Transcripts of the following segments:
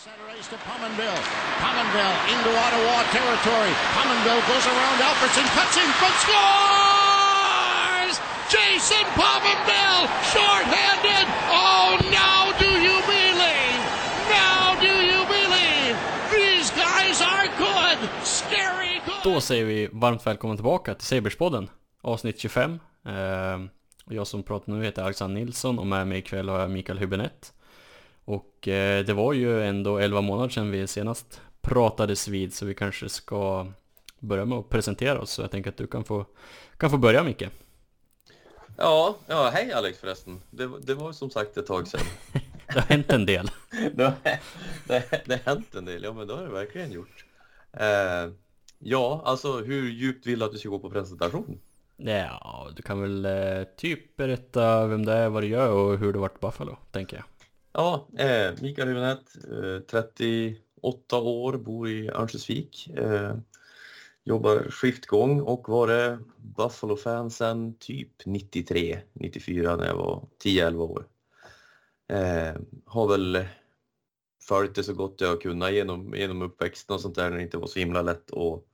Center ice to Pominville. Pominville into Ottawa territory. Pominville goes around Alfredson, cuts in front, scores! Jason Pominville, shorthanded. Oh, now do you believe? Now do you believe? These guys are good, scary good. Då säger vi varmt välkommen tillbaka till Saberspodden, avsnitt 25. Uh, ehm, och jag som pratar nu heter Alexander Nilsson och med mig ikväll har jag Mikael Hübinette. Och eh, det var ju ändå 11 månader sedan vi senast pratades vid så vi kanske ska börja med att presentera oss. Så jag tänker att du kan få, kan få börja Micke. Ja, ja, hej Alex förresten. Det, det var som sagt ett tag sedan. Det har hänt en del. det, det, det har hänt en del, ja men det har det verkligen gjort. Eh, ja, alltså hur djupt vill du att du ska gå på presentation? Ja, du kan väl eh, typ berätta vem det är, vad du gör och hur du varit Buffalo, tänker jag. Ja, eh, Mikael Hübinette, eh, 38 år, bor i Örnsköldsvik. Eh, jobbar skiftgång och varit Buffalo-fan sedan typ 93, 94 när jag var 10-11 år. Eh, har väl följt det så gott jag har kunnat genom, genom uppväxten och sånt där när det inte var så himla lätt att,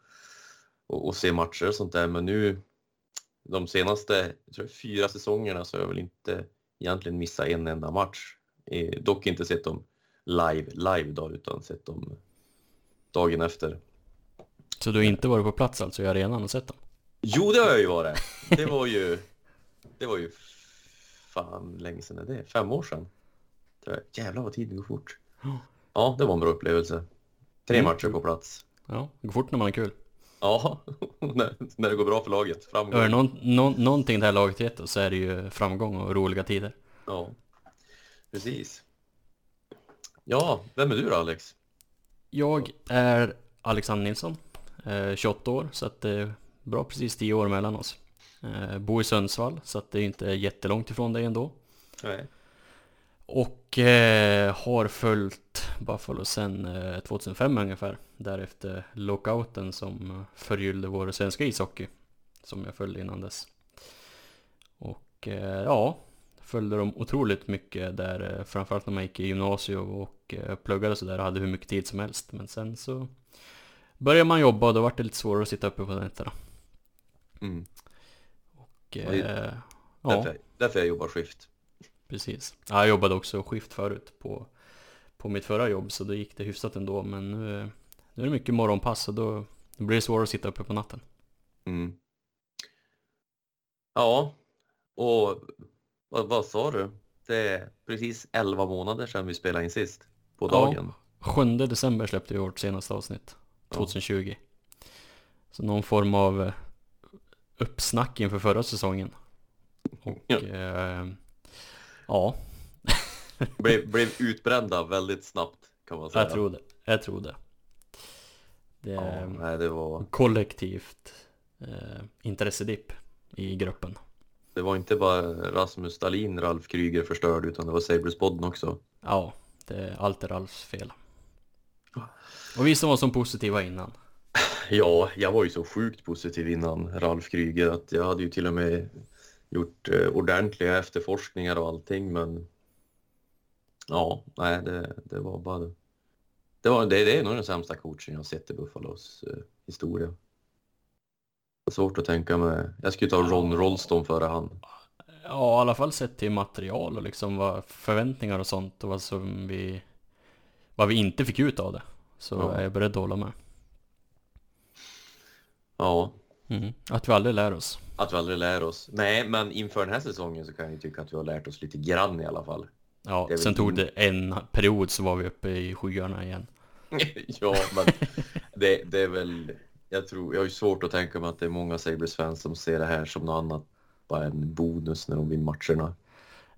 att, att se matcher och sånt där. Men nu de senaste tror jag, fyra säsongerna så har jag väl inte egentligen missat en enda match. Eh, dock inte sett dem live, live då, utan sett dem dagen efter. Så du har inte varit på plats alltså i arenan och sett dem? Jo, det har jag ju varit. Det var ju, det var ju fan länge sedan är det? Fem år sedan. Jävlar vad tiden går fort. Ja, det var en bra upplevelse. Tre Mm. matcher på plats. Ja, det går fort när man har kul. Ja, när, när det går bra för laget. Framgång. Är det någon, någon, någonting det här laget gett så är det ju framgång och roliga tider. Ja, precis. Ja, vem är du då Alex? Jag är Alexander Nilsson, eh, 28 år, så att det är bra precis 10 år mellan oss. Eh, bor i Sundsvall, så att det är inte jättelångt ifrån dig ändå. Nej. Och eh, har följt Buffalo sedan eh, 2005 ungefär. Därefter lockouten som eh, förgyllde vår svenska ishockey. Som jag följde innan dess. Och eh, ja, följde dem otroligt mycket där. Eh, framförallt när man gick i gymnasium och eh, pluggade och sådär. Hade hur mycket tid som helst. Men sen så började man jobba och då var det lite svårare att sitta uppe på nätterna. Mm. Och, eh, ja. Därför, därför jag jobbar skift. Precis. Ja, Jag jobbade också skift förut på, på mitt förra jobb så då gick det hyfsat ändå men nu, nu är det mycket morgonpass och då, då blir det svårare att sitta uppe på natten. Mm. Ja, och vad, vad sa du? Det är precis 11 månader sedan vi spelade in sist. På dagen. Ja, 7 december släppte vi vårt senaste avsnitt, 2020. Så någon form av eh, uppsnack inför förra säsongen. Och Ja. eh, ja, Blev, blev utbrända väldigt snabbt kan man säga. jag tror det. Jag tror det. Det Ja, nej, det, var, kollektivt eh, intressedipp i gruppen. Det var inte bara Rasmus Stalin Ralf Kryger förstörd utan det var Sabres podden också. Ja, det, allt är Ralfs fel. Och vi som var så positiva innan. Ja, jag var ju så sjukt positiv innan Ralf Kryger att jag hade ju till och med gjort eh, ordentliga efterforskningar och allting men ja, nej det, det var bara det, var, det, det är nog den sämsta coachen jag sett i Buffalos eh, historia. Svårt att tänka mig. Jag skulle ta Ron Rolston före han. Ja, i alla fall sett till material och liksom vad förväntningar och sånt och vad som vi vad vi inte fick ut av det. Så Ja. är jag beredd att hålla med. Ja, Mm. Att vi aldrig lär oss. att vi aldrig lär oss. Nej, men inför den här säsongen så kan jag ju tycka att vi har lärt oss lite grann i alla fall. Ja, sen tog det en period så var vi uppe i skyarna igen. ja, men det, det är väl... Jag tror, jag har ju svårt att tänka mig att det är många Sabres-fans som ser det här som något annat. Bara en bonus när de vinner matcherna.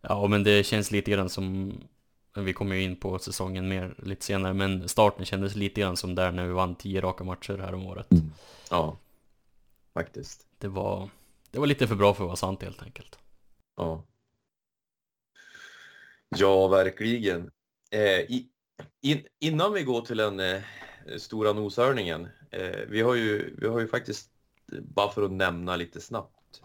Ja, men det känns lite grann som vi kommer ju in på säsongen mer lite senare, men starten kändes lite grann som där när vi vann tio raka matcher här om året. Ja, faktiskt. Det var, det var lite för bra för att vara sant helt enkelt. Ja, ja verkligen. Eh, i, in, innan vi går till den eh, stora noshörningen. Eh, vi, har ju, vi har ju faktiskt, bara för att nämna lite snabbt.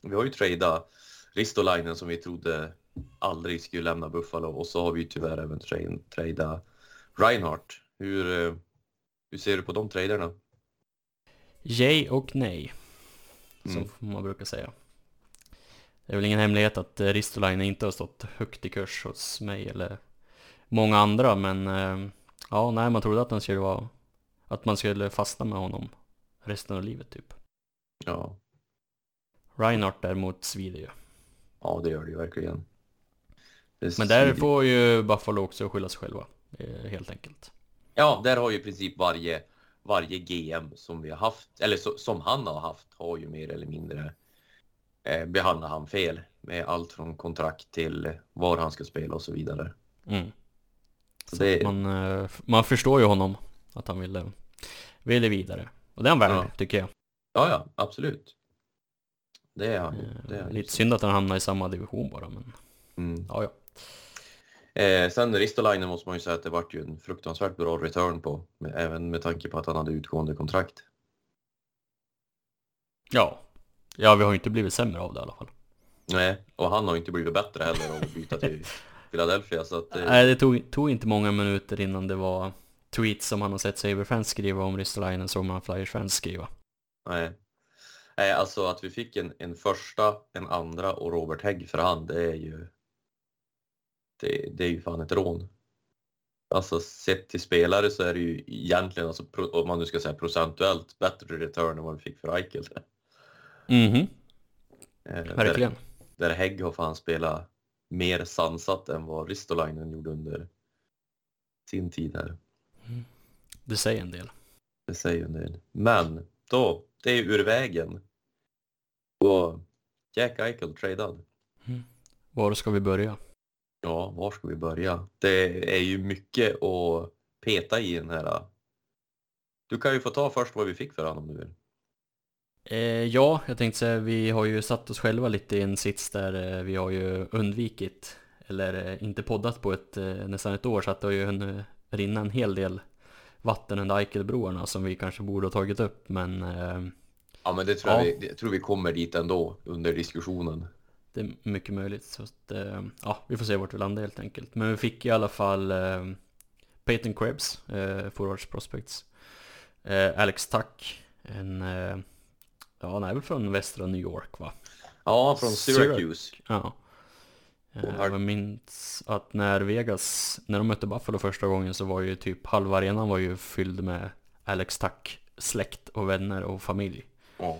Vi har ju tradat Ristolainen som vi trodde aldrig skulle lämna Buffalo och så har vi ju tyvärr även tra- tradat Reinhardt, hur, eh, hur ser du på de traderna? Yay och nej. Mm. Som man brukar säga. Det är väl ingen hemlighet att eh, Ristolainen inte har stått högt i kurs hos mig eller många andra men ja, nej man trodde att han skulle vara att man skulle fastna med honom resten av livet typ. Ja, Reinhardt däremot svider ju. ja det gör det ju verkligen. Det Men där får ju Buffalo också skylla sig själva. eh, Helt enkelt. Ja, där har ju i princip varje, varje GM som vi har haft, eller så, som han har haft, har ju mer eller mindre eh, behandlat han fel med allt från kontrakt till var han ska spela och så vidare. Mm. Så det, Man, eh, man förstår ju honom att han ville, ville vidare. Och det är han värd, Ja. tycker jag. ja, ja, absolut. Det är han. Eh, Det är han. Lite synd att han hamnar i samma division bara, men Mm. ja, ja. Eh, sen Ristolainen måste man ju säga att det vart ju en fruktansvärt bra return på, med, även med tanke på att han hade utgående kontrakt. Ja. Ja, vi har ju inte blivit sämre av det i alla fall. Nej, och han har ju inte blivit bättre heller av att byta till Philadelphia. Så att, eh, Nej, det tog, tog inte många minuter innan det var tweets som han har sett Saber-fans skriva om Ristolainen som man Flyers-fans skriva. nej. nej, alltså att vi fick en, en första, en andra och Robert Hägg för hand, det är ju det, det är ju fan ett rån. Alltså sett till spelare så är det ju egentligen, alltså, om man nu ska säga procentuellt, bättre return än vad vi fick för Eichel. Mhm, Eh, där- verkligen. där Hägg har fan spelat mer sansat än vad Ristolainen gjorde under sin tid här. Det säger en del. Det säger en del. Men då, det är ur vägen. Och Jack Eichel tradad. Var ska vi börja? Ja, var ska vi börja? Det är ju mycket att peta i den här. Du kan ju få ta först vad vi fick för honom om du vill. Eh, ja, jag tänkte säga, vi har ju satt oss själva lite i en sits där eh, vi har ju undvikit, eller eh, inte poddat på ett, eh, nästan ett år, så att det har ju en, eh, rinnit en hel del vatten under Eikelbroarna som vi kanske borde ha tagit upp, men eh, Ja, men det tror, Ja. jag, vi, det tror vi kommer dit ändå under diskussionen. det är mycket möjligt. Så att, eh, ja, vi får se vart vi landar helt enkelt. Men vi fick i alla fall eh, Peyton Krebs, eh, Forwards Prospects, eh, Alex Tuck, en, ja han är väl från västra New York va? Ja, från Syracuse. Ja. Eh, Jag minns att när Vegas, när de mötte Buffalo första gången så var ju typ halva arenan var ju fylld med Alex Tuck släkt och vänner och familj. Ja.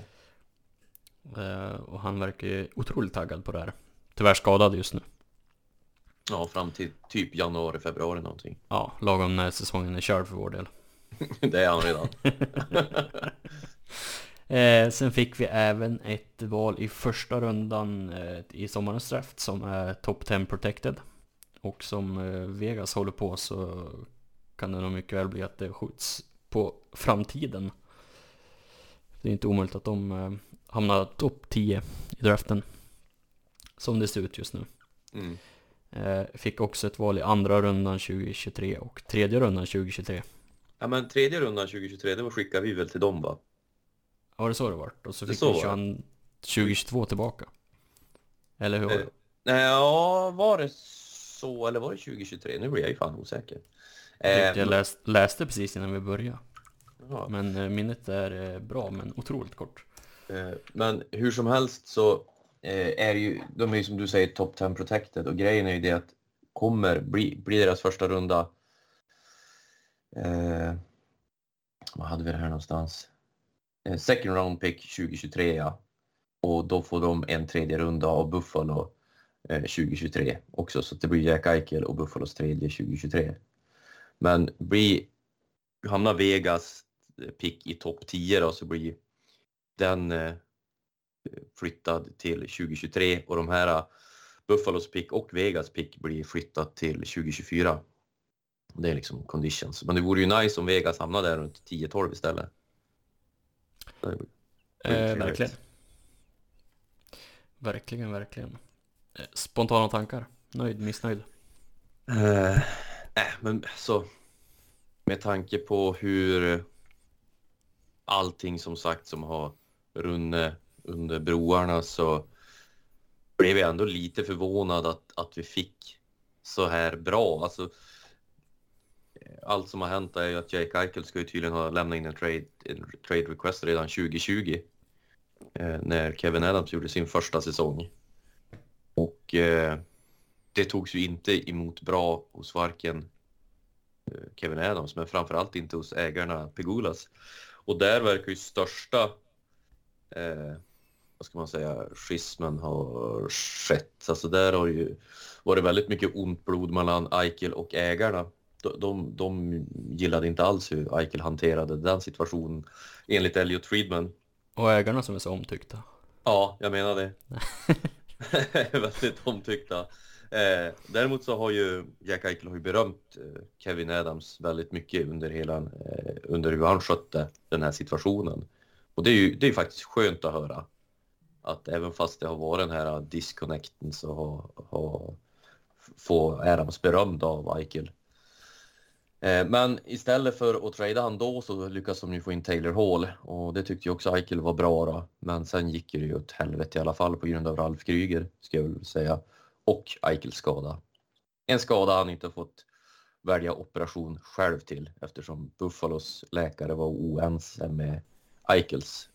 Eh, Och han verkar ju otroligt taggad på det här. Tyvärr skadad just nu. ja, fram till typ januari, februari någonting. Ja, lagom när säsongen är körd för vår del. Det är han redan. Eh, sen fick vi även ett val i första rundan eh, i sommarens draft som är top 10 protected. Och som eh, Vegas håller på så kan det nog mycket väl bli att det skjuts på framtiden. Det är inte omöjligt att de eh, hamnar topp 10 i draften. Som det ser ut just nu. Mm. Eh, fick också ett val i andra rundan 2023 och tredje rundan 2023. Ja, men tredje rundan 2023, det var skickar vi väl till dem va? Ja, det så det vart. Och så fick vi var det. 21 2022 tillbaka. Eller hur var Eh, det? Nej, ja, var det så eller var det 2023? Nu blir jag ju fan osäker. Jag, Eh, jag läst, läste precis innan vi började. ja. Men eh, minnet är eh, bra, men otroligt kort. Eh, Men hur som helst så eh, är ju, de är ju som du säger top 10 protected och grejen är ju det att kommer bli, bli deras första runda eh, vad hade vi det här någonstans? Eh, second round pick 2023 ja. Och då får de en tredje runda av Buffalo eh, 2023 också så det blir Jack Eichel och Buffalos tredje 2023. Men blir, hamnar Vegas eh, pick i topp 10 då så blir den eh, flyttad till 2023 och de här eh, Buffalos pick och Vegas pick blir flyttat till 2024. Det är liksom conditions. Men det vore ju nice om Vegas hamnade där runt 10-12 istället. Eh, verkligen. Verkligen, verkligen. Eh, spontana tankar? Nöjd, missnöjd? Eh, nej, men så med tanke på hur allting som sagt som har runnit under broarna så blev jag ändå lite förvånad att, att vi fick så här bra. Alltså, allt som har hänt är ju att Jake Eichel ska ju tydligen ha lämnat in en trade, en trade request redan 2020. Eh, när Kevin Adams gjorde sin första säsong. Och eh, det togs ju inte emot bra hos varken eh, Kevin Adams, men framförallt inte hos ägarna Pegulas. Och där verkar ju största, eh, vad ska man säga, schismen ha skett. Alltså där har ju varit väldigt mycket ont blod mellan Eichel och ägarna. De, de, de gillade inte alls hur Eichel hanterade den situationen, enligt Elliot Friedman. Och ägarna som är så omtyckta. Ja, jag menar det. väldigt omtyckta. Eh, däremot så har ju Jack Eichel har ju berömt eh, Kevin Adams väldigt mycket under hela, eh, under hur han skötte den här situationen. Och det är ju, det är faktiskt skönt att höra. Att även fast det har varit den här disconnecten så har, har får Adams beröm av Eichel. Eh, men istället för att trada han då så lyckas de ju få in Taylor Hall och det tyckte ju också Eichel var bra då. Men sen gick det ju åt helvete i alla fall på grund av Ralf Kryger, ska jag väl säga. Och Eichels skada. En skada han inte fått välja operation själv till eftersom Buffalos läkare var oense med Eichels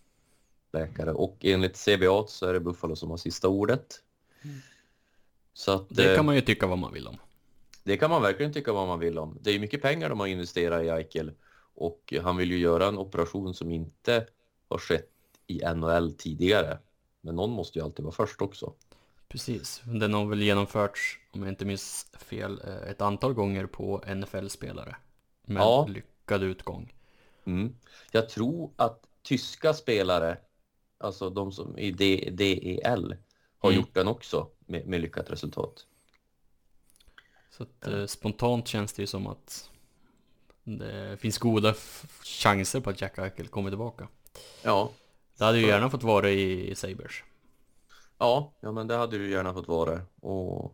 läkare. Och enligt CBA så är det Buffalo som har sista ordet. Mm. Så att, det kan eh, man ju tycka vad man vill om. Det kan man verkligen tycka vad man vill om. Det är mycket pengar de har investerat i Eichel och han vill ju göra en operation som inte har skett i NHL tidigare. Men någon måste ju alltid vara först också. Precis, den har väl genomförts, om jag inte minns fel, eh, ett antal gånger på NFL-spelare. Med ja. lyckad utgång. Mm. Jag tror att tyska spelare, alltså de som i DEL, har mm. gjort den också med, med lyckat resultat. Så att, eh, spontant känns det ju som att det finns goda chanser på att Jack Eichel kommer tillbaka. Ja. Det hade ju gärna fått vara i, i Sabres. Ja, ja men det hade ju gärna fått vara. Och,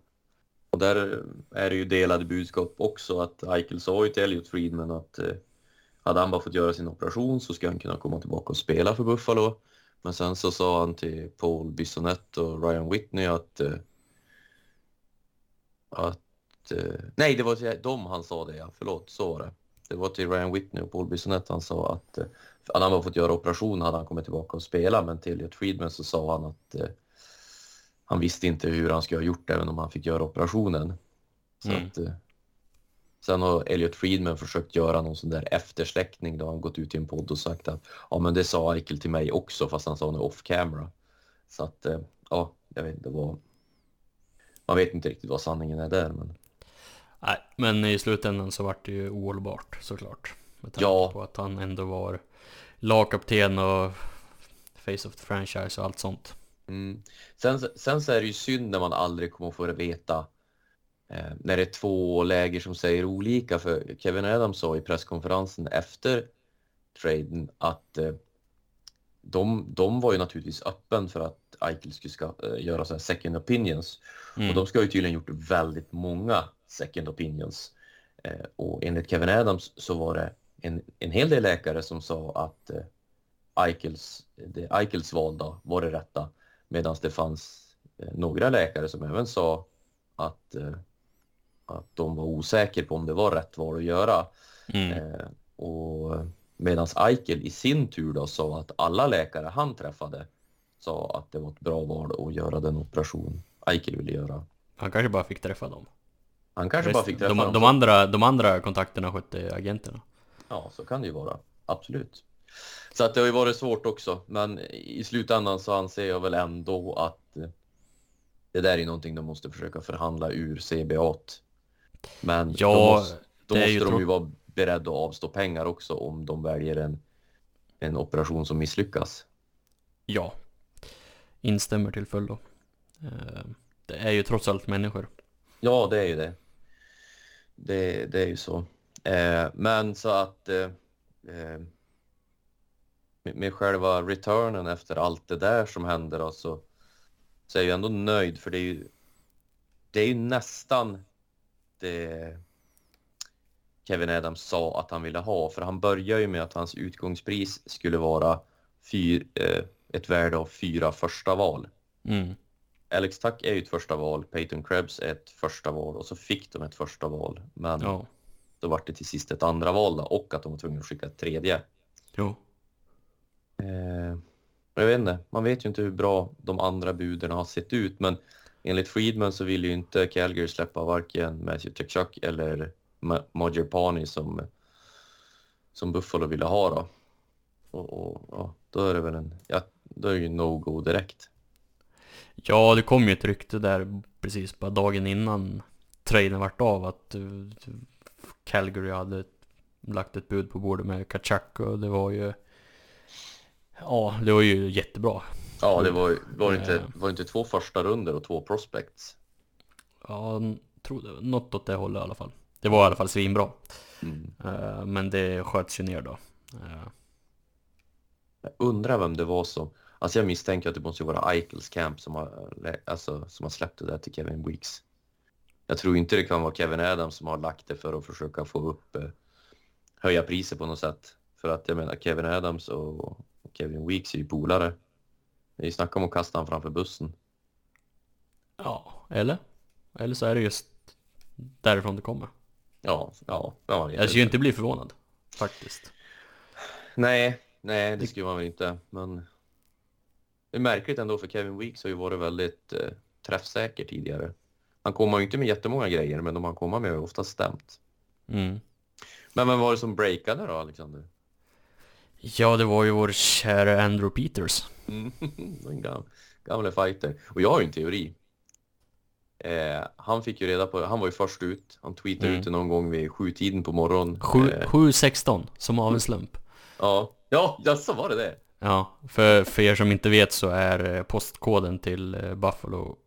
och där är det ju delade budskap också att Eichel sa ju till Elliot Friedman att eh, hade han bara fått göra sin operation så ska han kunna komma tillbaka och spela för Buffalo. Men sen så sa han till Paul Bissonette och Ryan Whitney att eh, att nej, det var till dem han sa det, ja. Förlåt, så var det. Det var till Ryan Whitney och Paul Bissonette han sa att eh, hade han bara fått göra operation hade han kommit tillbaka och spela, men till Elliot Friedman så sa han att eh, han visste inte hur han skulle ha gjort även om han fick göra operationen. Så mm. att, eh, sen har Elliot Friedman försökt göra någon sån där eftersläckning då han gått ut i en podd och sagt att ja, men det sa Eichel till mig också, fast han sa det off camera. Så att eh, ja, jag vet inte vad. Man vet inte riktigt vad sanningen är där, men. Nej, men i slutändan så vart det ju ohållbart såklart. Med tanke ja. på att han ändå var lagkapten och face of the franchise och allt sånt. Mm. Sen, sen så är det ju synd när man aldrig kommer få veta eh, när det är två läger som säger olika. För Kevin Adams sa i presskonferensen efter traden att eh, de, de var ju naturligtvis öppen för att Eichel skulle ska, äh, göra så här second opinions. Mm. Och de ska ju tydligen gjort väldigt många second opinions. Eh, och enligt Kevin Adams så var det en, en hel del läkare som sa att eh, Eichels, det Eichels val då var det rätta. Medan det fanns eh, några läkare som även sa att, att de var osäkra på om det var rätt val att göra. Mm. Och Medan Eichel i sin tur då sa att alla läkare han träffade sa att det var ett bra val att göra den operation Eichel ville göra. Han kanske bara fick träffa dem. Han kanske Rest, bara fick träffa de, dem. De andra, de andra kontakterna skötte agenterna. Ja, så kan det ju vara. Absolut. Så att det har ju varit svårt också, men i slutändan så anser jag väl ändå att eh, det där är någonting de måste försöka förhandla ur CBA. Men ja, då måste, då måste de ju vara beredda att avstå pengar också om de väljer en, en operation som misslyckas. Ja, instämmer till fullo. Eh, det är ju trots allt människor. Ja, det är ju det. Det, det är ju så. Eh, men så att eh, eh, med själva returnen efter allt det där som händer då, så, så är jag ändå nöjd för det är ju, det är ju nästan det Kevin Adams sa att han ville ha. För han börjar ju med att hans utgångspris skulle vara fyr, eh, ett värde av fyra första val. Mm. Alex Tuck är ju ett första val, Peyton Krebs är ett första val och så fick de ett första val. Men ja. då var det till sist ett andra val då, och att de var tvungna att skicka ett tredje. Jo. Eh, jag vet inte, man vet ju inte hur bra de andra buden har sett ut, men enligt Friedman så vill ju inte Calgary släppa varken Matthew Tkachuk eller Mojer Pani som, som Buffalo ville ha då. Och, och ja, då är det väl en, ja, då är det ju no-go direkt. Ja, det kom ju ett rykte där precis bara dagen innan traden vart av att uh, Calgary hade lagt ett bud på bordet med Kachak och det var ju Ja, det var ju jättebra. Ja, det var, var, inte, var inte två första runder och två prospects. Ja, tror något åt det hållet i alla fall. Det var i alla fall svinbra. Mm. Uh, men det sköts ju ner då. Jag undrar vem det var som... Alltså jag misstänker att det måste vara Eichels Camp som har, alltså, som har släppt det där till Kevin Weeks. Jag tror inte det kan vara Kevin Adams som har lagt det för att försöka få upp, eh, höja priset på något sätt. För att jag menar Kevin Adams och Kevin Weeks är ju polare. Det är ju snack om att kasta honom framför bussen. Ja, eller? Eller så är det just därifrån det kommer. Ja, ja. ja jag skulle ju inte bli förvånad, faktiskt. Nej, nej det skulle man väl inte, men det är märkligt ändå för Kevin Weeks har ju varit väldigt eh, träffsäker tidigare. Han kommer ju inte med jättemånga grejer, men de han kommer med har ofta stämt. Mm. Men vem var det som breakade då, Alexander? Ja, det var ju vår kära Andrew Peters. Mm, en gam, gamla fighter. Och jag har ju en teori. Eh, han fick ju reda på, han var ju först ut. Han tweetade mm. ut det någon gång vid sju tiden på morgonen. 7.16, eh, som av en slump. Ja, ja, så var det det. Ja, för, för er som inte vet så är eh, postkoden till eh, Buffalo,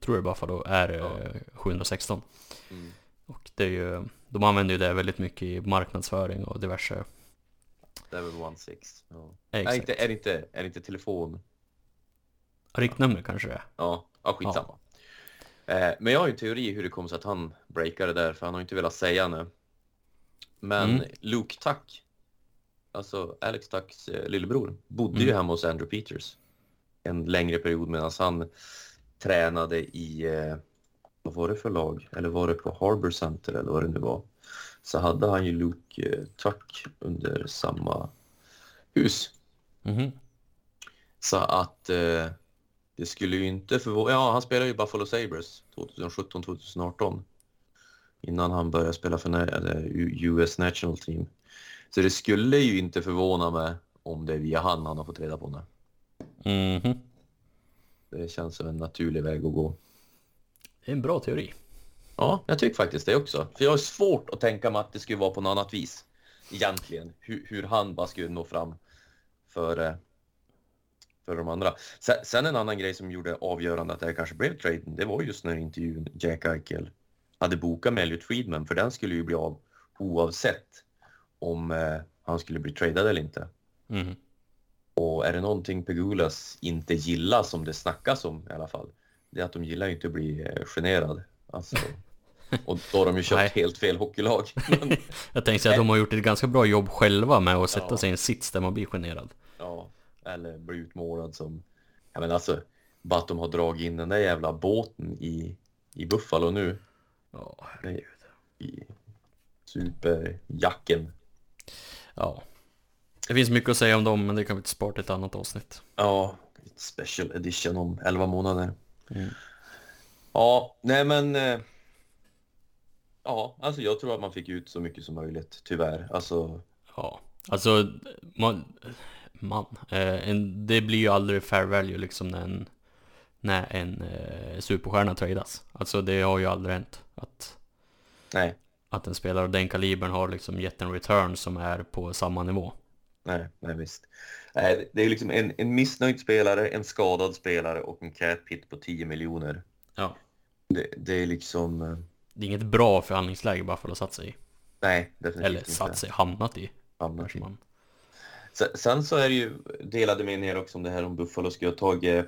tror jag Buffalo, är ja. 716. Mm. Och det är ju, de använder ju det väldigt mycket i marknadsföring och diverse Level 1 Ja. Är, inte, är, det inte, är det inte telefon? Riktnummer kanske det är. Ja, ja skitsamma. Ja. Eh, men jag har ju en teori hur det kommer sig att han breakade där, för han har inte velat säga nu. Men mm. Luke Tuck, alltså Alex Tucks eh, lillebror, bodde mm. ju hemma hos Andrew Peters en längre period medan han tränade i, eh, vad var det för lag? Eller var det på Harbor Center eller vad det nu var? så hade han ju Luke eh, Tuck under samma hus. Mm. Så att eh, det skulle ju inte förvåna... Ja, han spelade ju Buffalo Sabres 2017-2018 innan han började spela för US National Team. Så det skulle ju inte förvåna mig om det är via han han har fått reda på nu. Mm -hmm. Det känns som en naturlig väg att gå. Det är en bra teori. Ja, jag tycker faktiskt det också. För jag har svårt att tänka mig att det skulle vara på något annat vis. Egentligen. Hur, hur han bara skulle nå fram för, för de andra. Sen en annan grej som gjorde avgörande att det här kanske blev traden, det var just när intervjun Jack Eichel hade bokat med Elliot Friedman, för den skulle ju bli av oavsett om eh, han skulle bli tradad eller inte. Mm. Och är det någonting Pegulas inte gillar, som det snackas om i alla fall, det är att de gillar inte att bli eh, generad. Alltså, och då har de ju köpt helt fel hockeylag. Men... jag tänkte säga att de har gjort ett ganska bra jobb själva med att sätta ja. sig i en sits där man blir generad. Ja, eller bli utmålad som... Ja men alltså, bara att de har dragit in den där jävla båten i, i Buffalo nu. Ja, herregud. I superjacken. Ja. Det finns mycket att säga om dem, men det kan vi spara till ett annat avsnitt. Ja, ett special edition om 11 månader. Mm. Ja, nej men... Eh, ja, alltså jag tror att man fick ut så mycket som möjligt, tyvärr. Alltså... Ja, alltså man... man eh, en, det blir ju aldrig fair value liksom när en, när en eh, superstjärna tradas. Alltså det har ju aldrig hänt att... Nej. Att en spelare av den kalibern har liksom gett en return som är på samma nivå. Nej, nej visst. Nej, det är liksom en, en missnöjd spelare, en skadad spelare och en cat pit på 10 miljoner. Ja. Det, det, är liksom... Eh, det är inget bra förhandlingsläge bara för att satsa i. Nej, definitivt Eller satt sig, hamnat i. Hamnat i. Man... Sen, sen, så är det ju delade meningar också om det här om Buffalo skulle ha tagit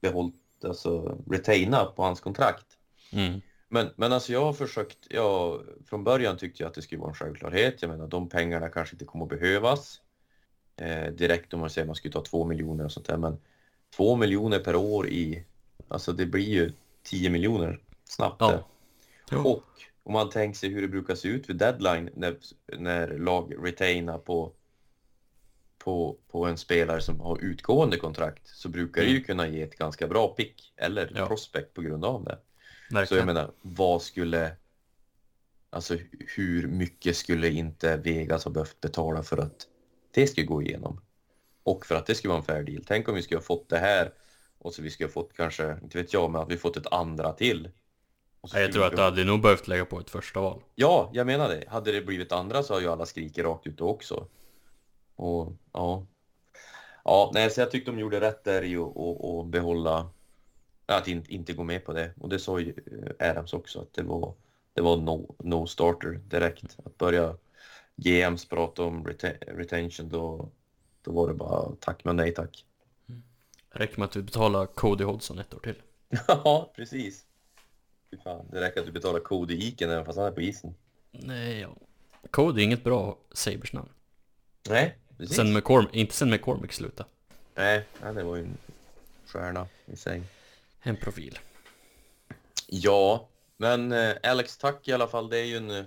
behållit, alltså retaina på hans kontrakt. Mm. Men, men alltså jag har försökt, ja, från början tyckte jag att det skulle vara en självklarhet. Jag menar de pengarna kanske inte kommer att behövas eh, direkt om man säger att man skulle ta två miljoner och sånt där. Men två miljoner per år i Alltså det blir ju 10 miljoner snabbt. Ja. Och om man tänker sig hur det brukar se ut vid deadline när, när lag retainar på, på, på en spelare som har utgående kontrakt så brukar det ju kunna ge ett ganska bra pick eller Ja. prospect på grund av det. Så jag Verkligen. menar, vad skulle... Alltså hur mycket skulle inte Vegas ha behövt betala för att det skulle gå igenom? Och för att det skulle vara en fair deal. Tänk om vi skulle ha fått det här och så vi skulle ha fått kanske, inte vet jag, men att vi fått ett andra till. Ja, jag tror att du behöva- hade nog behövt lägga på ett första val. Ja, jag menar det. Hade det blivit andra så har ju alla skrikit rakt ut också. Och ja. Ja, nej, så jag tyckte de gjorde rätt där i att behålla, att inte, inte gå med på det. Och det sa ju eh, Adams också att det var, det var no, no starter direkt. Att börja GMs prata om reta- retention då, då var det bara tack men nej tack. Räcker med att du betalar Cody Hodgson ett år till. Ja, precis. Fan, det räcker att du betalar Cody Iken även fast han är på isen. Nej, ja. Cody är inget bra Sabers namn. Nej, precis. Sen McCorm inte sen McCormick slutade. Nej, nej, det var ju en stjärna i sig. En profil. Ja, men eh, Alex Tuck i alla fall, det är ju en,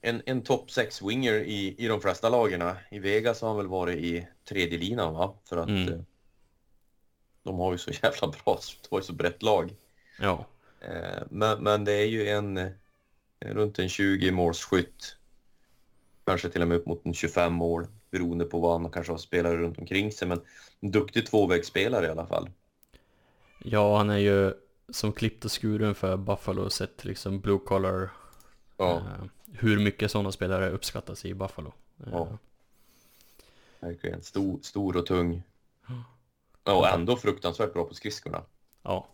en, en topp 6 winger i, i de flesta lagerna. I Vegas har han väl varit i tredje linan va? För att Mm. eh, de har ju så jävla bra, de har ju så brett lag. Ja. Eh, men, men det är ju en runt en 20 målsskytt. Kanske till och med upp mot en 25 mål beroende på vad han kanske har spelare runt omkring sig. Men en duktig tvåvägsspelare i alla fall. Ja, han är ju som klippt och skuren för Buffalo sett liksom blue collar. Ja. Eh, hur mycket sådana spelare uppskattas i Buffalo. Eh, Ja. Verkligen. Stor, stor och tung. Ja, och ändå fruktansvärt bra på skridskorna. ja.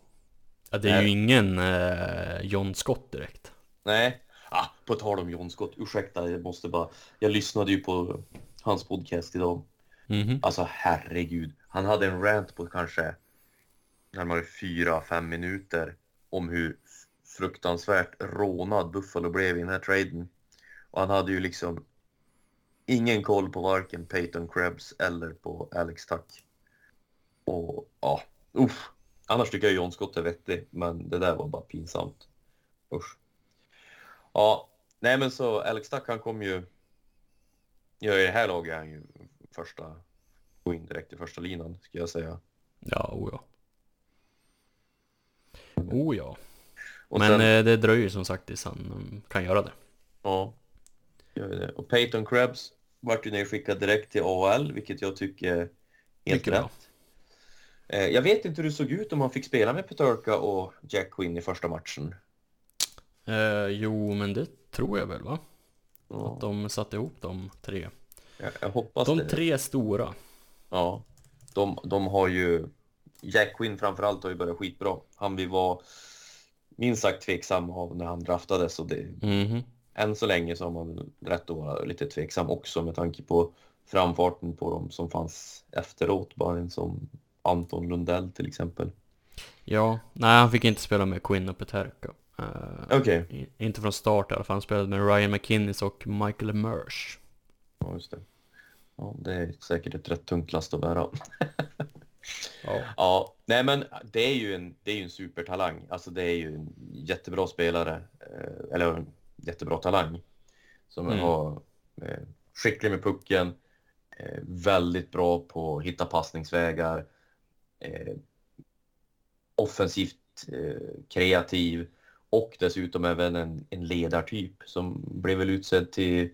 Ja, det är ju ingen eh, John Scott direkt. Nej. Ah, på tal om John Scott, ursäkta, jag måste bara... Jag lyssnade ju på hans podcast idag. Mhm. Alltså herregud. Han hade en rant på kanske närmare fyra, fem minuter om hur fruktansvärt rånad Buffalo blev i den här traden. Och han hade ju liksom ingen koll på varken Peyton Krebs eller på Alex Tuck. Och ja, uff. Annars tycker jag John Scott är vettig, men det där var bara pinsamt. Usch. Ja, nej men så Alex Tuck han kom ju... Ja, i det här laget är han ju första... Gå in direkt i första linan, ska jag säga. Ja, oja ja. Oh ja. Och Men sen, eh, det dröjer som sagt tills han mm, kan göra det. ja, gör vi det. Och Peyton Krebs vart ju nedskickad direkt till AHL, vilket jag tycker är helt Mycket bra. rätt. Eh, Jag vet inte hur det såg ut om han fick spela med Peterka och Jack Quinn i första matchen. Eh, jo, men det tror jag väl va? Ja, Att de satte ihop de tre. jag, jag hoppas De det. tre stora. Ja, de, de har ju... Jack Quinn framförallt har ju börjat skitbra. Han vi var minst sagt tveksam av när han draftades och det, Mhm. än så länge så har man rätt att vara lite tveksam också med tanke på framfarten på dem som fanns efteråt. Bara en som Anton Lundell till exempel. Ja, nej han fick inte spela med Quinn och Peterka. Eh, Okej, i- Inte från start i alla fall. Han spelade med Ryan McKinnis och Michael Mersch. ja just det. Ja, det är säkert ett rätt tungt last att bära. Ja. Ja, nej men det är ju en, det är ju en supertalang. Alltså det är ju en jättebra spelare, eh, eller en jättebra talang. Som Mm. har eh, skicklig med pucken, eh, väldigt bra på att hitta passningsvägar, offensivt kreativ och dessutom även en, en ledartyp som blev väl utsedd till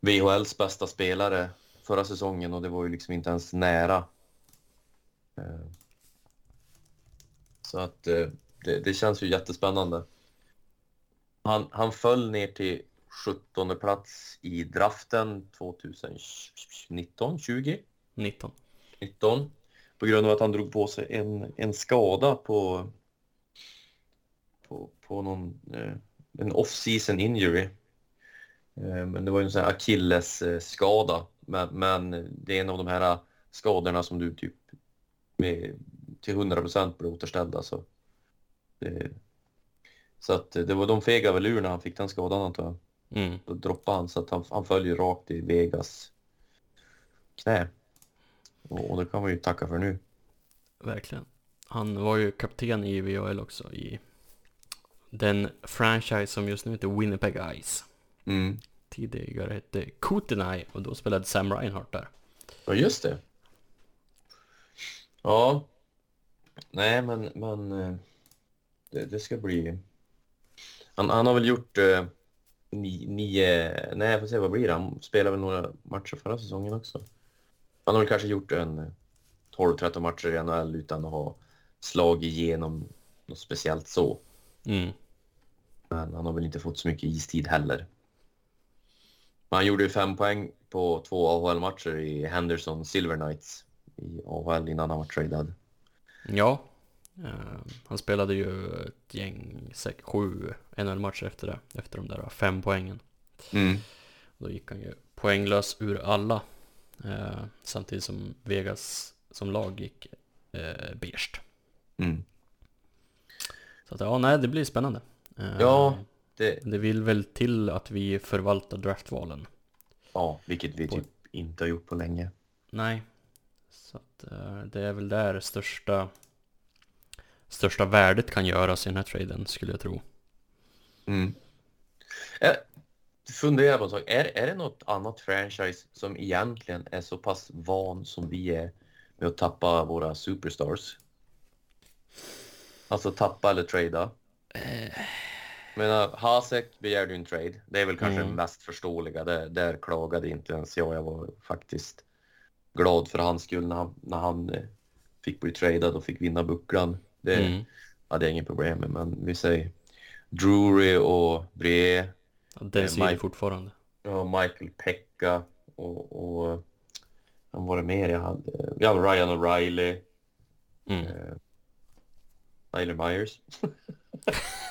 VHLs bästa spelare förra säsongen och det var ju liksom inte ens nära. Eh, Så att eh, det, det känns ju jättespännande. Han, han föll ner till 17 plats i draften 2019, 20? 19. 19 på grund av att han drog på sig en, en skada på på, på någon eh, en off-season injury. Men det var ju en sån här Achilles eh, skada. Men, men det är en av de här skadorna som du typ med, till 100% blir återställda. Så, det, så att det var de fega väl ur när han fick den skadan antar jag. Mm. Då droppade han så att han, han följer rakt i Vegas knä. Och, och det kan man ju tacka för nu. Verkligen. Han var ju kapten i VHL också i den franchise som just nu heter Winnipeg Ice. Mm. Tidigare hette Kootenai och då spelade Sam Reinhardt där. Ja, just det. Ja. Nej, men, men eh, det, det ska bli... Han, han har väl gjort eh, ni, nio... Nej, jag får se, vad blir det? Han spelade väl några matcher förra säsongen också. Han har väl kanske gjort en eh, 12-13 matcher i NHL utan att ha slagit igenom något speciellt så. Mm. Men han har väl inte fått så mycket istid heller. Men han gjorde ju fem poäng på två AHL-matcher i Henderson Silver Knights i AHL innan han var tradad. Ja. Eh, han spelade ju ett gäng, säkert sju NHL-matcher efter det. Efter de där fem poängen. Mm. Då gick han ju poänglös ur alla. Eh, samtidigt som Vegas som lag gick eh, beige. Mm. Så att ja, nej det blir spännande. Eh, Ja, det, Det vill väl till att vi förvaltar draftvalen. ja, vilket vi På- typ inte har gjort på länge. Nej. Så att eh, det är väl där största största värdet kan göras i den här traden skulle jag tro. Mm. Jag funderar på en sak. Är, är det något annat franchise som egentligen är så pass van som vi är med att tappa våra superstars? Alltså tappa eller trada. Jag menar, Hasek begärde ju en trade. Det är väl kanske Mm. den mest förståeliga. Där, där klagade inte ens jag. Jag var faktiskt glad för hans skull när han, när han eh, fick bli tradad och fick vinna bucklan. Det Mm. hade jag inget problem med. Men vi säger Drury och Brie, Ja, Den Eh, ser Mike- fortfarande. ja, Michael Pekka och, och vem var det mer jag hade? Ja, Ryan O'Reilly, Mm. eh, Tyler Myers.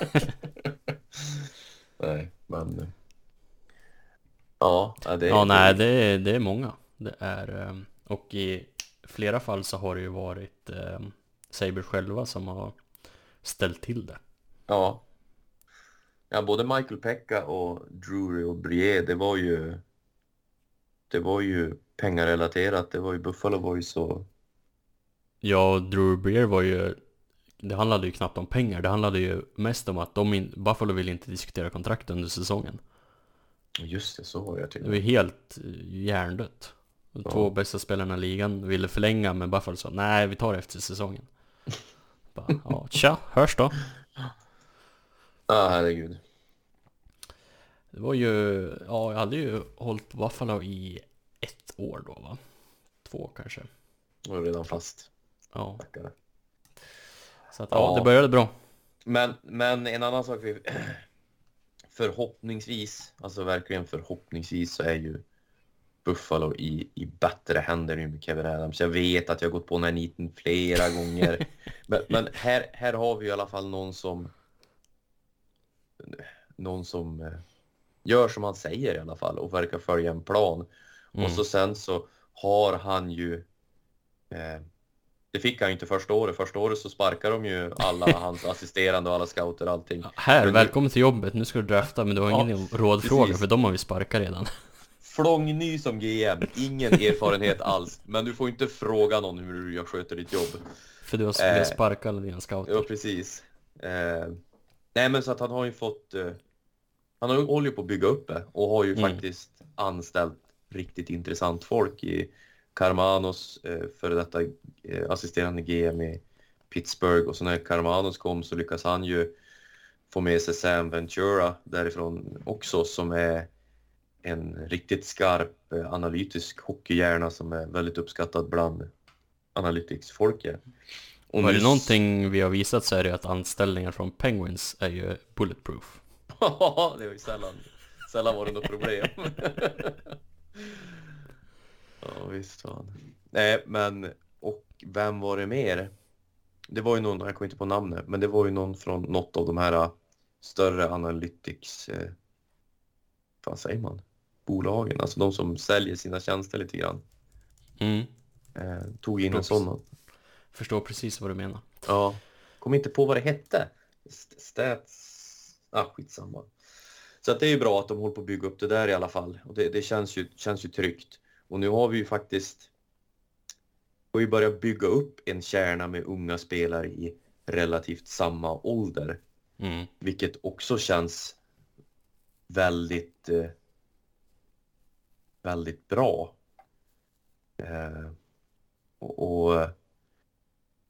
Nej, men... eh, Ja, det, Ja, nej, det är, det är många. Det är, eh, och i flera fall så har det ju varit eh, Sabres själva som har ställt till det. Ja. Ja, både Michael Pekka och Drury och Brie, det var ju... Det var ju pengarelaterat. Det var ju Buffalo Boys och... Ja, Drew Breer var ju Det handlade ju knappt om pengar, det handlade ju mest om att de in, Buffalo ville inte diskutera kontrakt under säsongen Just det, så var det Det tydligen. var ju helt eh, hjärndött De Ja. två bästa spelarna i ligan ville förlänga men Buffalo sa nej vi tar det efter säsongen Bara, Ja, tja, hörs då Ja, herregud. Det var ju, ja jag hade ju hållit på Buffalo i ett år då va? Två kanske Det var redan fast. Ja, Stackare. så att ja, Ja. det började bra Men, men en annan sak vi... Förhoppningsvis, alltså verkligen förhoppningsvis så är ju Buffalo i, i bättre händer nu med Kevin Adams. Jag vet att jag har gått på den här niten flera gånger. Men, men här, här har vi i alla fall någon som någon som eh, gör som han säger i alla fall och verkar följa en plan. Mm. Och så sen så har han ju eh, det fick han ju inte första året. Första året så sparkar de ju alla hans assisterande och alla scouter och allting. Här, Men- välkommen till jobbet, nu ska du drafta men du har Ja, ingen rådfråga precis. för de har vi sparkat redan Flångny som GM, ingen erfarenhet alls. Men du får inte fråga någon hur du gör- sköter ditt jobb. För du har, Eh. sparkat alla dina scouter Ja, precis. Eh, nej, men så att han har ju fått... Eh, han har ju håller ju på att bygga upp det och har ju Mm. faktiskt anställt riktigt intressant folk i Carmanos, eh, före detta eh, assisterande GM i Pittsburgh och så när Carmanos kom så lyckas han ju få med sig Sam Ventura därifrån också som är en riktigt skarp eh, analytisk hockeyhjärna som är väldigt uppskattad bland analytics-folket. Och Och är det någonting vi har visat så är det att anställningar från Penguins är ju bulletproof Ja, det var ju sällan, sällan var det något problem. ja, visst fan. Nej, men och vem var det mer? Det var ju någon, jag kommer inte på namnet, men det var ju någon från något av de här äh, större analytics, eh, vad säger man, bolagen, alltså de som säljer sina tjänster lite grann. mm. Eh, tog in en sån. Förstår precis vad du menar Ja, kom inte på vad det hette. St- Stats... Ah, skitsamma. Så att det är ju bra att de håller på att bygga upp det där i alla fall. Och det, det känns, ju, känns ju tryggt. Och nu har vi ju faktiskt... Vi har börjat bygga upp en kärna med unga spelare i relativt samma ålder. Mm. Vilket också känns väldigt, eh, väldigt bra. Eh, och, och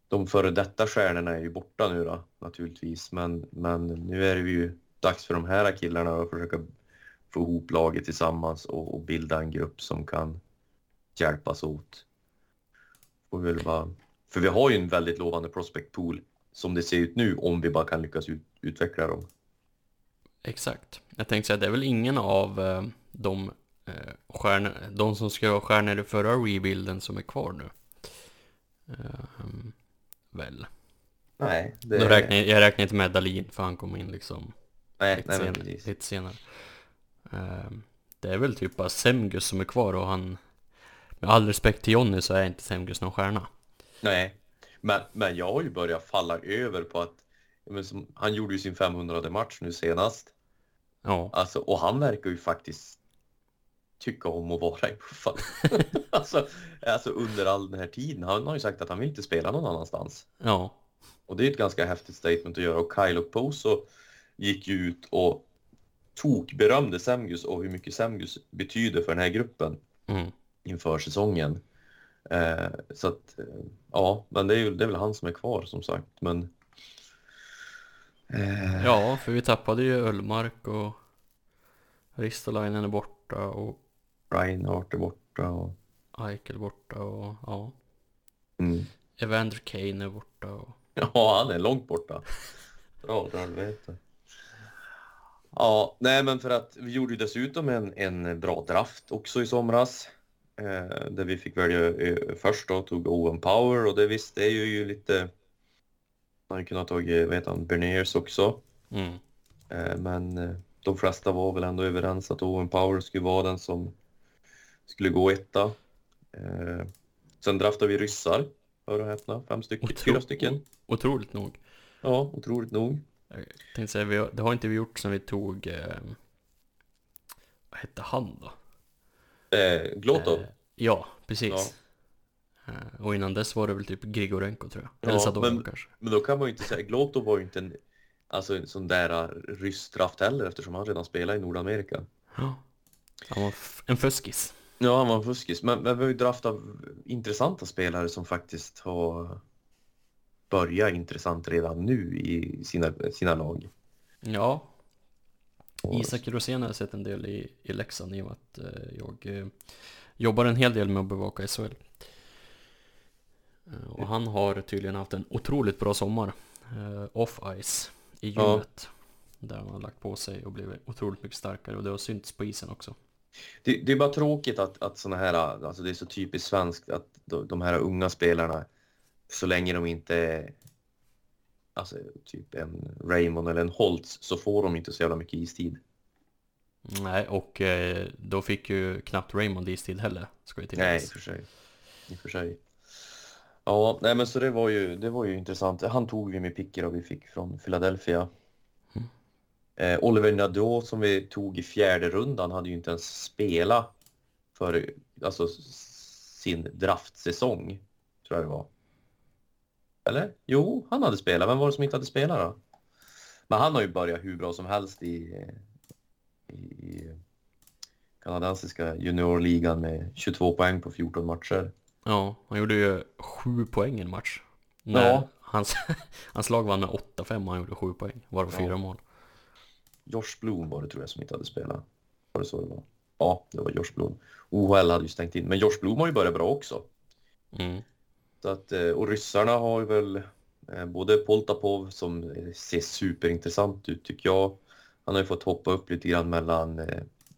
de före detta stjärnorna är ju borta nu då naturligtvis. Men, men nu är det ju dags för de här killarna att försöka få ihop laget tillsammans och, och bilda en grupp som kan hjälpas åt. Och vi bara, för vi har ju en väldigt lovande prospect pool som det ser ut nu om vi bara kan lyckas ut, utveckla dem. Exakt. Jag tänkte säga, det är väl ingen av eh, de, eh, stjärnor, de som ska vara stjärnor i förra rebuilden som är kvar nu. Ehm, väl. Nej, det... Då räknar, jag jag räknar inte med Dalin för han kom in liksom nej, lite, nej senare, lite senare. Ehm, det är väl typ bara Semgus som är kvar och han... Med all respekt till Jonny så är inte Semgus någon stjärna. Nej, men, men jag har ju börjat falla över på att som, han gjorde ju sin 500 match nu senast. Ja, Alltså, och han verkar ju faktiskt tycka om att vara i Buffalo. alltså, alltså under all den här tiden. Han har ju sagt att han vill inte spela någon annanstans. ja, Och det är ett ganska häftigt statement att göra. Och Kyle Oposo gick ju ut och tok berömde Semgus och hur mycket Semgus betyder för den här gruppen mm. inför säsongen. Eh, så att, eh, ja, men det är, ju, det är väl han som är kvar som sagt. Men... Eh, ja, för vi tappade ju Ölmark och Ristolainen är borta och Reinhardt är borta och... Eichel borta och ja, Mm. Evander Kane är borta och Ja, han är långt borta. Bra, dra helvete. Ja, nej men för att vi gjorde ju dessutom en, en bra draft också i somras. Eh, där vi fick välja eh, först då, tog Owen Power och det visst, det är ju, ju lite... Man hade kunnat tagit, vad heter han, Berniers också. mm. Eh, men eh, de flesta var väl ändå överens att Owen Power skulle vara den som skulle gå etta. Eh, sen draftade vi ryssar, hör och häpna, fem stycken, Otro- fyra stycken. Otroligt nog. Ja, otroligt nog. Jag tänkte säga, vi det har inte vi gjort sen vi tog eh, Vad hette han då? Eh, Glotov. Eh, ja, precis eh, Och innan dess var det väl typ Grigorenko tror jag Eller Ja, Sadorov men- kanske Men då kan man ju inte säga, Glotov var ju inte en, alltså en sån där uh, rysk draft heller eftersom han redan spelar i Nordamerika. Ja Han var en fuskis Ja, han var en fuskis. Men, men vi har ju draftat intressanta spelare som faktiskt har börjat intressant redan nu i sina, sina lag. Ja Och- Isak Rosén har jag sett en del i, i Leksand i och med att eh, jag eh, jobbar en hel del med att bevaka SHL. Eh, och han har tydligen haft en otroligt bra sommar. Eh, off ice i Ja. gymmet. Där han har lagt på sig och blivit otroligt mycket starkare och det har synts på isen också. Det, det är bara tråkigt att, att såna här, alltså det är så typiskt svenskt att de, här unga spelarna, så länge de inte är alltså typ en Raymond eller en Holtz så får de inte så jävla mycket istid. Nej, och eh, då fick ju knappt Raymond istid heller, ska jag Nej, i och för sig. I för sig. Ja, nej men så det var ju, det var ju intressant. Han tog vi med picker och vi fick från Philadelphia. Eh, Oliver Nadeau som vi tog i fjärde rundan hade ju inte ens spelat för alltså, sin draftsäsong, tror jag det var. Eller? Jo, han hade spelat. Vem var det som inte hade spelat då? Men han har ju börjat hur bra som helst i, i, kanadensiska juniorligan med 22 poäng på 14 matcher. Ja, han gjorde ju sju poäng i en match. När Ja. hans, hans lag vann med 8-5 och han gjorde sju poäng, varav Ja. fyra mål. Josh Bloom var det tror jag som inte hade spelat. Var det så det var? Ja, det var Josh Bloom. OHL hade ju stängt in, men Josh Bloom har ju börjat bra också. Mm. Så att, eh, och ryssarna har ju väl eh, både Poltapov som eh, ser superintressant ut tycker jag. Han har ju fått hoppa upp lite grann mellan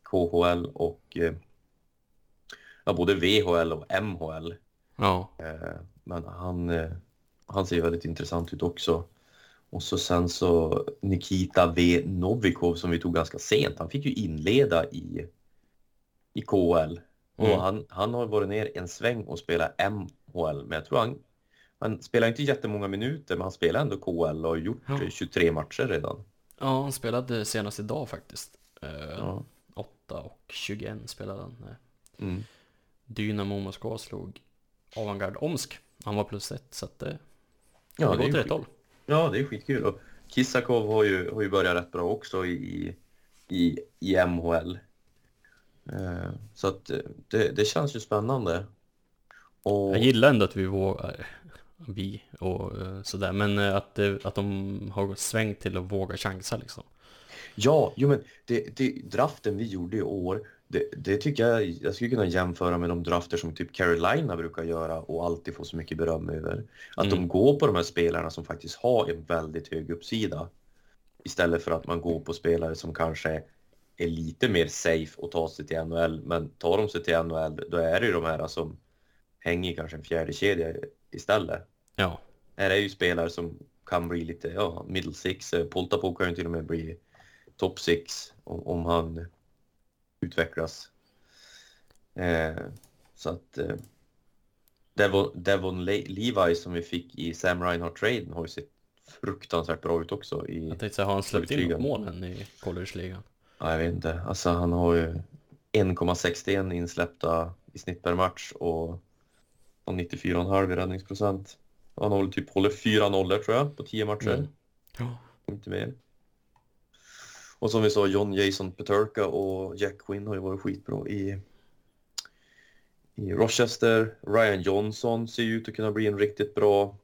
KHL och ja, både VHL och MHL. Ja, Men han, han ser väldigt intressant ut också. Och så sen så Nikita V Novikov som vi tog ganska sent. Han fick ju inleda i, i KHL. Och Mm. han, han har varit ner en sväng och spelat MHL. Men jag tror han, han spelar inte jättemånga minuter men han spelar ändå KHL och har gjort Ja. eh, 23 matcher redan. ja han spelade senast idag faktiskt. Eh, Ja. 8 och 21 spelade han. när Mm. Dynamo Moskva slog Avantgarde Omsk. Han var plus ett, så att det, Ja, det går åt rätt håll. Ja, det är skitkul. Och Kissakov har ju, har ju börjat rätt bra också i, i, i MHL. Eh, så att eh, det, det känns ju spännande. Och, Jag gillar ändå att vi vågar, vi och eh, sådär, men eh, att, det- att de har svängt till att våga chansa liksom. Ja, jo men det, det, draften vi gjorde i år, det, det tycker jag, jag skulle kunna jämföra med de drafter som typ Carolina brukar göra och alltid få så mycket beröm över. Att de Mm. går på de här spelarna som faktiskt har en väldigt hög uppsida. Istället för att man går på spelare som kanske är lite mer safe att ta sig till NHL. Men tar de sig till NHL, då är det ju de här som hänger i kanske en fjärde kedja istället. Ja, Här är ju spelare som kan bli lite, ja, middle six. Eh, Poltapok kan ju till och med bli top six om, om han utvecklas. Eh, så att eh, Devon, Devon Le- Levi som vi fick i Sam Reinhardt-traden har ju sett fruktansvärt bra ut också i, jag tänkte säga, har han släppt in något mål än i college-ligan? ja, jag vet inte, alltså han har ju 1,61 insläppta i snitt per match och och 94,5 i räddningsprocent. Han väl typ hållit fyra nollor tror jag på 10 matcher. Mm. Ja. Inte mer. Och som vi sa, John Jason Peterka och Jack Quinn har ju varit skitbra i, i Rochester. Ryan Johnson ser ju ut att kunna bli en riktigt bra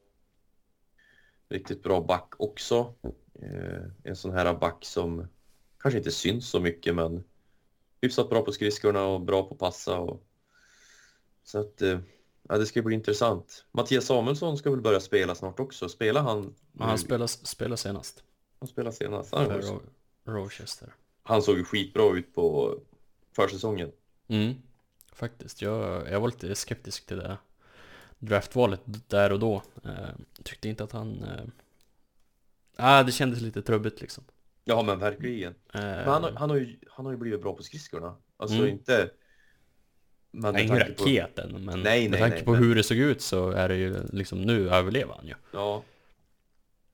riktigt bra back också. Eh, en sån här back som kanske inte syns så mycket men hyfsat bra på skridskorna och bra på passa. Och, så att eh, ja, det ska bli intressant. Mattias Samuelsson ska väl börja spela snart också. Spelar han? Men han spelar, spelar senast Han spelade senast. Han, Rochester. han såg ju skitbra ut på försäsongen. Mm. Faktiskt, jag, jag var lite skeptisk till det draftvalet där och då. Eh, tyckte inte att han... Eh, ah, det kändes lite trubbigt liksom. Ja men verkligen. Eh, Men han, har- han, har ju, han har ju blivit bra på skridskorna. Alltså Mm. inte... Men Nej, med ingen tanke på- raket än, men Nej, med nej, tanke nej, på men- hur det såg ut så är det ju liksom nu överlever han ju. Ja.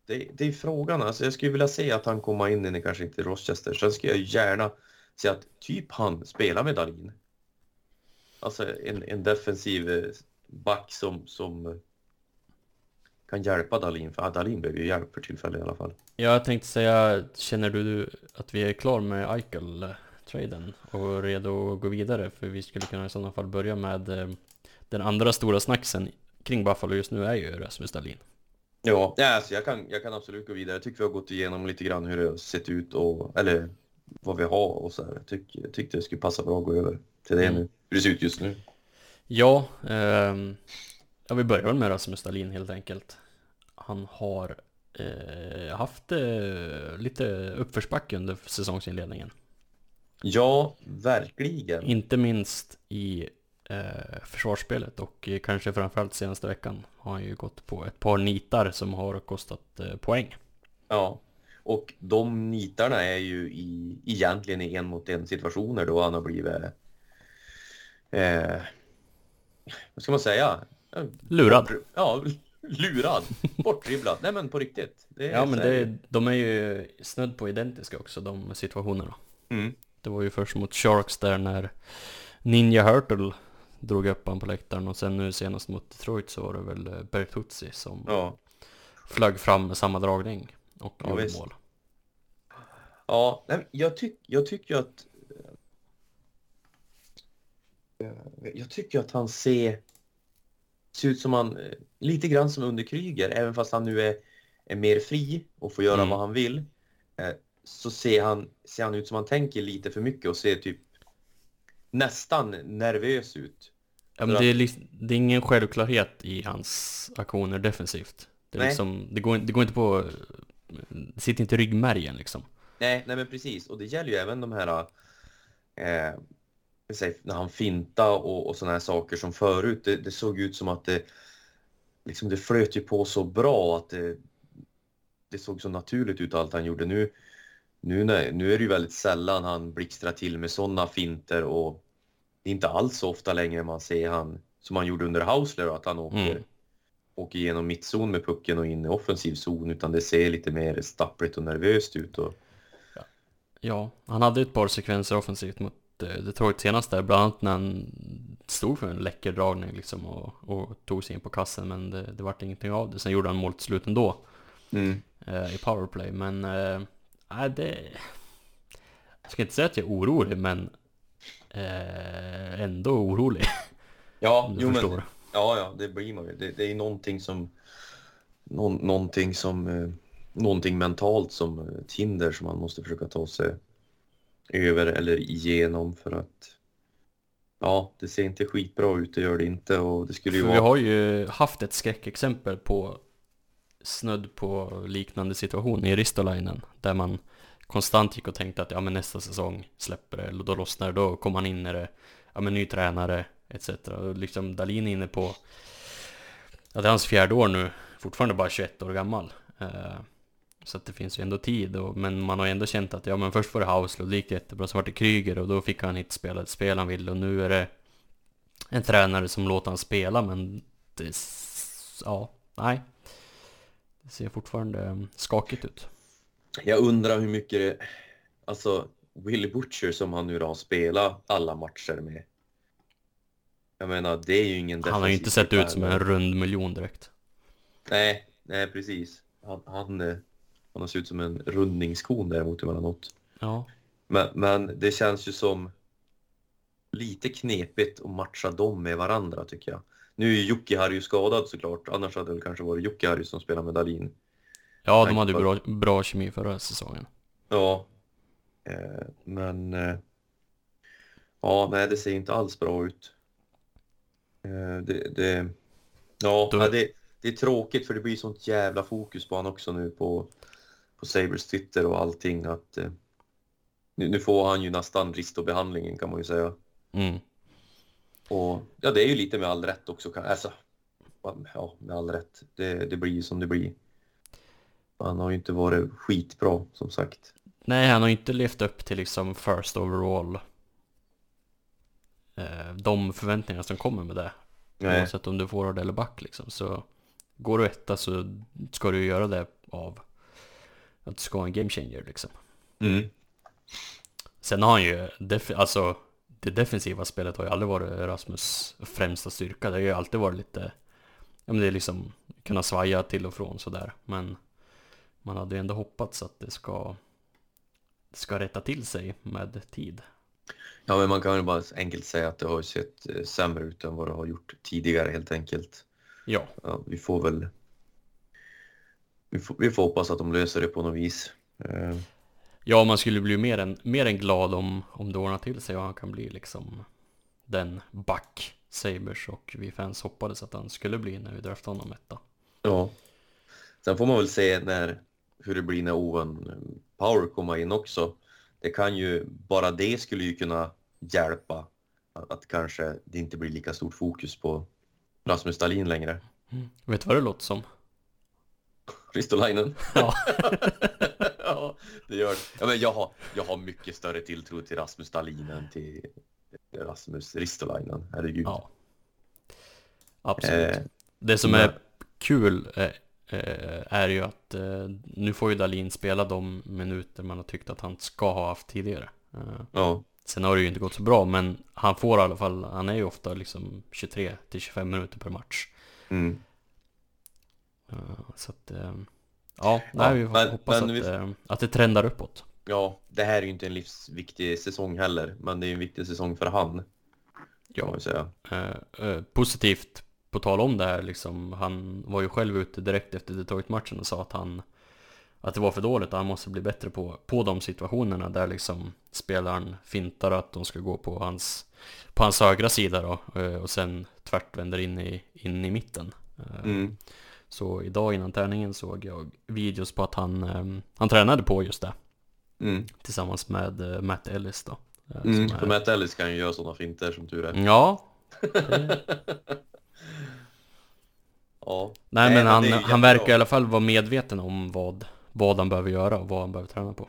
Det, det är frågan. Alltså jag skulle vilja se att han kommer in i kanske inte Rochester. Sen skulle jag gärna se att typ han spelar med Dahlin. Alltså en, en defensiv eh, back som, som eh, kan hjälpa Dahlin. För Dahlin behöver ju hjälp för tillfället i alla fall. Ja, Jag tänkte säga, känner du att vi är klar med Eichel-traden och redo att gå vidare? För vi skulle kunna i sådana fall börja med eh, den andra stora snacksen kring Buffalo just nu är ju Rasmus Dahlin. Ja, ja alltså jag, kan, jag kan absolut gå vidare. Jag tycker vi har gått igenom lite grann hur det har sett ut och eller vad vi har och så här. Jag, tyck, jag tyckte det skulle passa bra att gå över till det Mm. nu. Hur det ser ut just nu. Ja, ehm, ja vi börjar väl med Rasmus Dahlin helt enkelt. Han har eh, haft eh, lite uppförsbacke under säsongsinledningen. Ja, verkligen. Inte minst i eh, försvarsspelet och eh, kanske framförallt senaste veckan har han ju gått på ett par nitar som har kostat eh, poäng. Ja. Och de nitarna är ju i, egentligen i en mot en situationer då han har blivit eh, vad ska man säga? Lurad. Ja, lurad. Bortdribblad. Nej men på riktigt. Ja men det, de är ju snudd på identiska också de situationerna. Mm. Det var ju först mot Sharks där när Ninja Hurtle drog upp han på läktaren och sen nu senast mot Detroit så var det väl eh, Bertuzzi som Ja. flög fram med samma dragning och Ja, gjorde visst. mål. Ja, jag, tyck, jag tycker att eh, jag tycker att han ser, ser ut som han, eh, lite grann som under Kryger, även fast han nu är, är mer fri och får göra Mm. vad han vill. Så ser han, ser han ut som han tänker lite för mycket och ser typ nästan nervös ut. Ja, men det, är liksom, det är ingen självklarhet i hans aktioner defensivt. Det, är Nej. liksom, det, går, det går inte på... Det sitter inte i ryggmärgen liksom. Nej, nej men precis. Och det gäller ju även de här, eh, när han finta och, och sådana här saker som förut. Det, det såg ut som att det, liksom det flöt ju på så bra att det, det såg så naturligt ut allt han gjorde. Nu, nu, när, nu är det ju väldigt sällan han blixtrar till med sådana finter och det är inte alls så ofta längre man ser han, som han gjorde under Hausler, att han åker, Mm. åker igenom mittzon med pucken och in i offensiv zon, utan det ser lite mer stappligt och nervöst ut. Och, Ja, han hade ett par sekvenser offensivt mot eh, Detroit senast där, bland annat när han stod för en läcker dragning liksom och, och tog sig in på kassen, men det, det vart ingenting av det. Sen gjorde han mål till slut ändå. eh, i powerplay, men eh, det... Jag ska inte säga att jag är orolig, men eh, ändå orolig. Ja, jo, men, ja, ja, det blir man ju. Det, det är någonting som, någon, någonting som, eh, någonting mentalt som eh, ett hinder som man måste försöka ta sig över eller igenom för att ja, det ser inte skitbra ut, det gör det inte och det skulle ju För vara... vi har ju haft ett skräckexempel på snudd på liknande situation i Ristolainen där man konstant gick och tänkte att ja men nästa säsong släpper det, då lossnar det, då kommer man in när det, ja men ny tränare etc. Och liksom Dalin är inne på, ja det är hans fjärde år nu, fortfarande bara 21 år gammal. Eh, så att det finns ju ändå tid, och, men man har ju ändå känt att ja men först var det Hauslund, det gick jättebra, så var det Kryger och då fick han inte spela ett spel han ville och nu är det en tränare som låter han spela men det, ja, nej. Det ser fortfarande skakigt ut. Jag undrar hur mycket det... Alltså, Willy Butcher som han nu då har spelat alla matcher med. Jag menar, det är ju ingen Han har ju inte sett ut som en rund miljon direkt. Nej, nej precis. Han, han, eh, han har sett ut som en rundningskon däremot emellanåt. Ja, Men, men det känns ju som lite knepigt att matcha dem med varandra tycker jag. Nu är ju Jocke Harry skadad såklart, annars hade det kanske varit Jocke Harry som spelar med Dahlin. Ja de hade ju bra, bra kemi förra säsongen. Ja, eh, men eh, ja, nej, det ser inte alls bra ut. Eh, det, det, ja, Då- ja, det, det är tråkigt för det blir sånt jävla fokus på han också nu på, på Sabres Twitter och allting att eh, nu, nu får han ju nästan Risto-behandlingen kan man ju säga. Mm. Och ja, det är ju lite med all rätt också. kan- Alltså, ja, med all rätt. Det, det blir ju som det blir. Han har ju inte varit skitbra som sagt. Nej, han har ju inte levt upp till liksom first overall. Eh, de förväntningar som kommer med det. Nej. Oavsett om du får det eller back liksom. Så går du etta så ska du göra det av att du ska vara en game changer liksom. Mm. Sen har han ju, alltså det defensiva spelet har ju aldrig varit Rasmus främsta styrka. Det har ju alltid varit lite, ja men det är liksom kunna svaja till och från sådär. Men man hade ju ändå hoppats att det ska, ska rätta till sig med tid. Ja, men man kan ju bara enkelt säga att det har sett eh, sämre ut än vad det har gjort tidigare helt enkelt. Ja, Ja, vi får väl... Vi får, vi får hoppas att de löser det på något vis. Eh, ja man skulle bli mer än, mer än glad om, om det ordnar till sig och han kan bli liksom den back Sabers och vi fans hoppades att han skulle bli när vi draftade honom etta. Ja. Sen får man väl se när, hur det blir när Owen Power kommer in också. Det kan ju, bara det skulle ju kunna hjälpa att, att kanske det inte blir lika stort fokus på Rasmus Dahlin längre. Vet du vad det låter som? Ristolainen. Ja. ja, det gör det. Ja, men jag, har, jag har mycket större tilltro till Rasmus Dahlin än till Rasmus Ristolainen. Herregud. Ja. Absolut. Eh, det som men- är kul eh, är ju att eh, nu får ju Dalin spela de minuter man har tyckt att han ska ha haft tidigare. Eh, ja. sen har det ju inte gått så bra, men han får i alla fall, han är ju ofta liksom 23 till 25 minuter per match. Mm. Eh, så att, eh, ja, nej, vi får men- hoppas men att, vi- eh, att det trendar uppåt. ja, det här är ju inte en livsviktig säsong heller, men det är en viktig säsong för han. Ja, ju säga. eh, eh, positivt på tal om det här liksom, han var ju själv ute direkt efter Detroit-matchen och sa att han att det var för dåligt och han måste bli bättre på, på de situationerna där liksom spelaren fintar att de ska gå på hans på hans högra sida då eh, och sen tvärt vänder in i, in i mitten. Eh, Mm. Så idag innan träningen såg jag videos på att han, eh, han tränade på just det Mm. tillsammans med Matt Ellis då. Mm. är- Matt Ellis kan ju göra sådana finter som tur är. Ja, det, Ja. Nej men han, han verkar i alla fall vara medveten om vad, vad han behöver göra och vad han behöver träna på.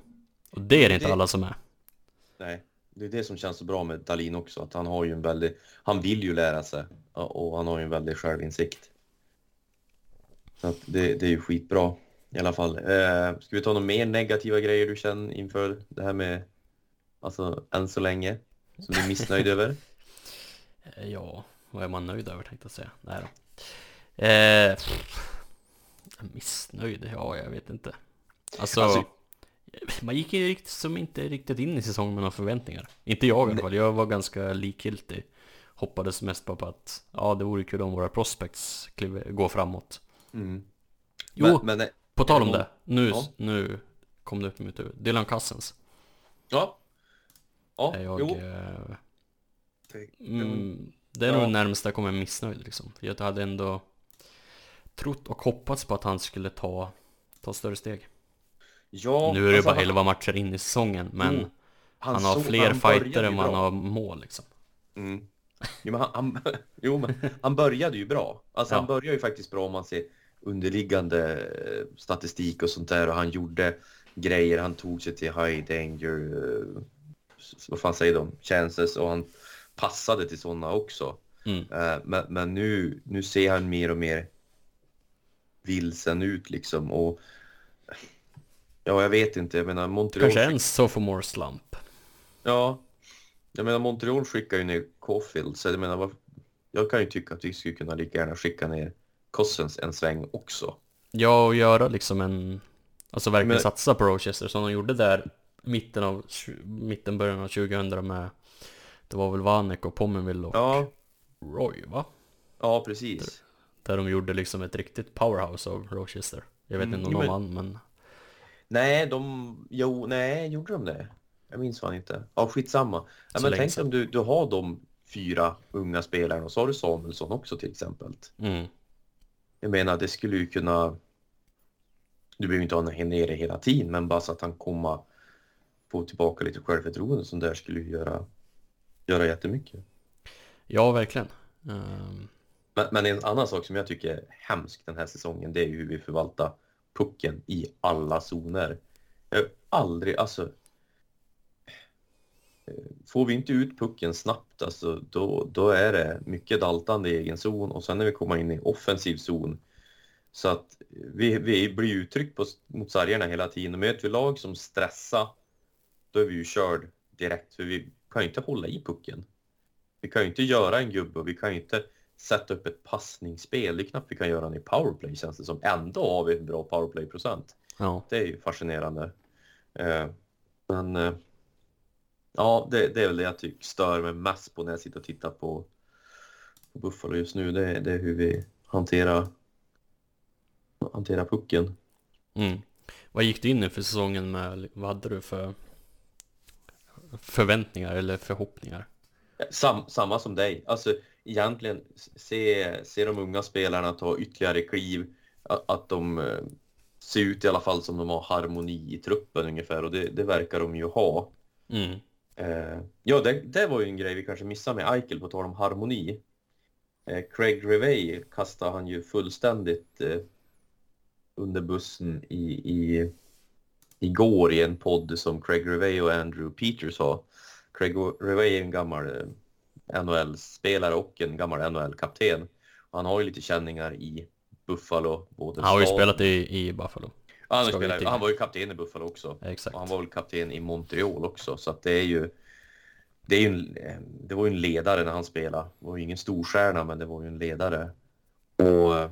Och det är det inte Det- alla som är. Nej, det är det som känns så bra med Dalin också, att han har ju en väldigt, han vill ju lära sig och han har ju en väldig självinsikt. Så att det, det är ju skitbra i alla fall. Eh, ska vi ta några mer negativa grejer du känner inför det här med, alltså än så länge, som du är missnöjd över? Ja, vad är man nöjd över tänkte jag säga. Nej då. Eh, missnöjd? Ja, jag vet inte. Alltså, Alltså- man gick ju rikt, som inte riktigt in i säsongen med några förväntningar. Inte jag i alla fall, jag var ganska likgiltig. Hoppades mest på att, ja det vore kul om våra prospects går framåt. Mm. Jo, Men, men, på tal om det, nu, Ja. nu kom det upp i mitt huvud. Dylan Cousins ja. Ja, jag... jo. eh, Mm, det är Ja. nog närmast jag kommer missnöjd liksom. Jag hade ändå trott och hoppats på att han skulle ta, ta större steg. Ja, nu är det alltså, bara han- 11 matcher in i säsongen, men Jo, han, har såg- fler han fighter än vad han har mål liksom. Mm. Jo, men han, han, jo, men han började ju bra. Alltså Ja. han började ju faktiskt bra om man ser underliggande eh, statistik och sånt där och han gjorde grejer, han tog sig till high danger, eh, vad fan säger de, chances och han passade till sådana också. Mm. Eh, Men, men nu, nu ser han mer och mer vilsen ut liksom och ja, jag vet inte, jag menar Montreal Kanske en sophomore slump. Ja, jag menar Montreal skickar ju ner Caulfield, så jag menar jag kan ju tycka att vi skulle kunna lika gärna skicka ner Cossens en sväng också. Ja, och göra liksom en... Alltså verkligen Men- satsa på Rochester som de gjorde där mitten av... Mitten, början av 2000 med... Det var väl Vanek och Pommenville och Ja, Roy va? ja precis. Där de gjorde liksom ett riktigt powerhouse av Rochester. Jag vet Mm, inte om de men- vann men... Nej, de, jo, nej, gjorde de det? Jag minns fan inte. Ja, skitsamma. Ja, men tänk om du, du har de fyra unga spelarna och så har du Samuelsson också till exempel. Mm. Jag menar, det skulle ju kunna... Du behöver inte ha honom nere hela tiden, men bara så att han kommer få tillbaka lite självförtroende som där skulle göra, göra jättemycket. Ja, verkligen. Ehm, Men, men en annan sak som jag tycker är hemsk den här säsongen, det är ju hur vi förvaltar pucken i alla zoner. Jag har aldrig, alltså... eh, Får vi inte ut pucken snabbt, alltså, då, då är det mycket daltande i egen zon och sen när vi kommer in i offensiv zon så att vi, vi blir uttryckt på, mot sargerna hela tiden. Och möter vi lag som stressar, då är vi ju körd direkt för vi kan ju inte hålla i pucken. Vi kan ju inte göra en gubbe och vi kan ju inte sätta upp ett passningsspel. Det är knappt vi kan göra den i powerplay känns det som. Ändå har vi en bra powerplay-procent. ja. Det är ju fascinerande. Eh, men eh, ja, det, det är väl det jag tycker stör mig mest på när jag sitter och tittar på, på Buffalo just nu. Det, är- det är hur vi hanterar, hanterar pucken. Mm. Vad gick du in i för säsongen med? Vad hade du för förväntningar eller förhoppningar? Sam, samma som dig. Alltså egentligen se, se de unga spelarna ta ytterligare kliv. Att, att de eh, ser ut i alla fall som de har harmoni i truppen ungefär och det, det verkar de ju ha. Mm. Eh, ja, det, det var ju en grej vi kanske missade med Eichel på tal om harmoni. Eh, Craig Revey kastade han ju fullständigt eh, under bussen i, i, igår i en podd som Craig Revey och Andrew Peters har. Craig Revey är en gammal eh, NHL-spelare och en gammal NHL-kapten. Han har ju lite känningar i Buffalo. Både Han har ju spelat i, i Buffalo. Ja, han, till. han var ju kapten i Buffalo också. Exakt. Och han var väl kapten i Montreal också, så att det är ju... Det, är ju en, det var ju en ledare när han spelade. Det var ju ingen storstjärna, men det var ju en ledare. Och eh,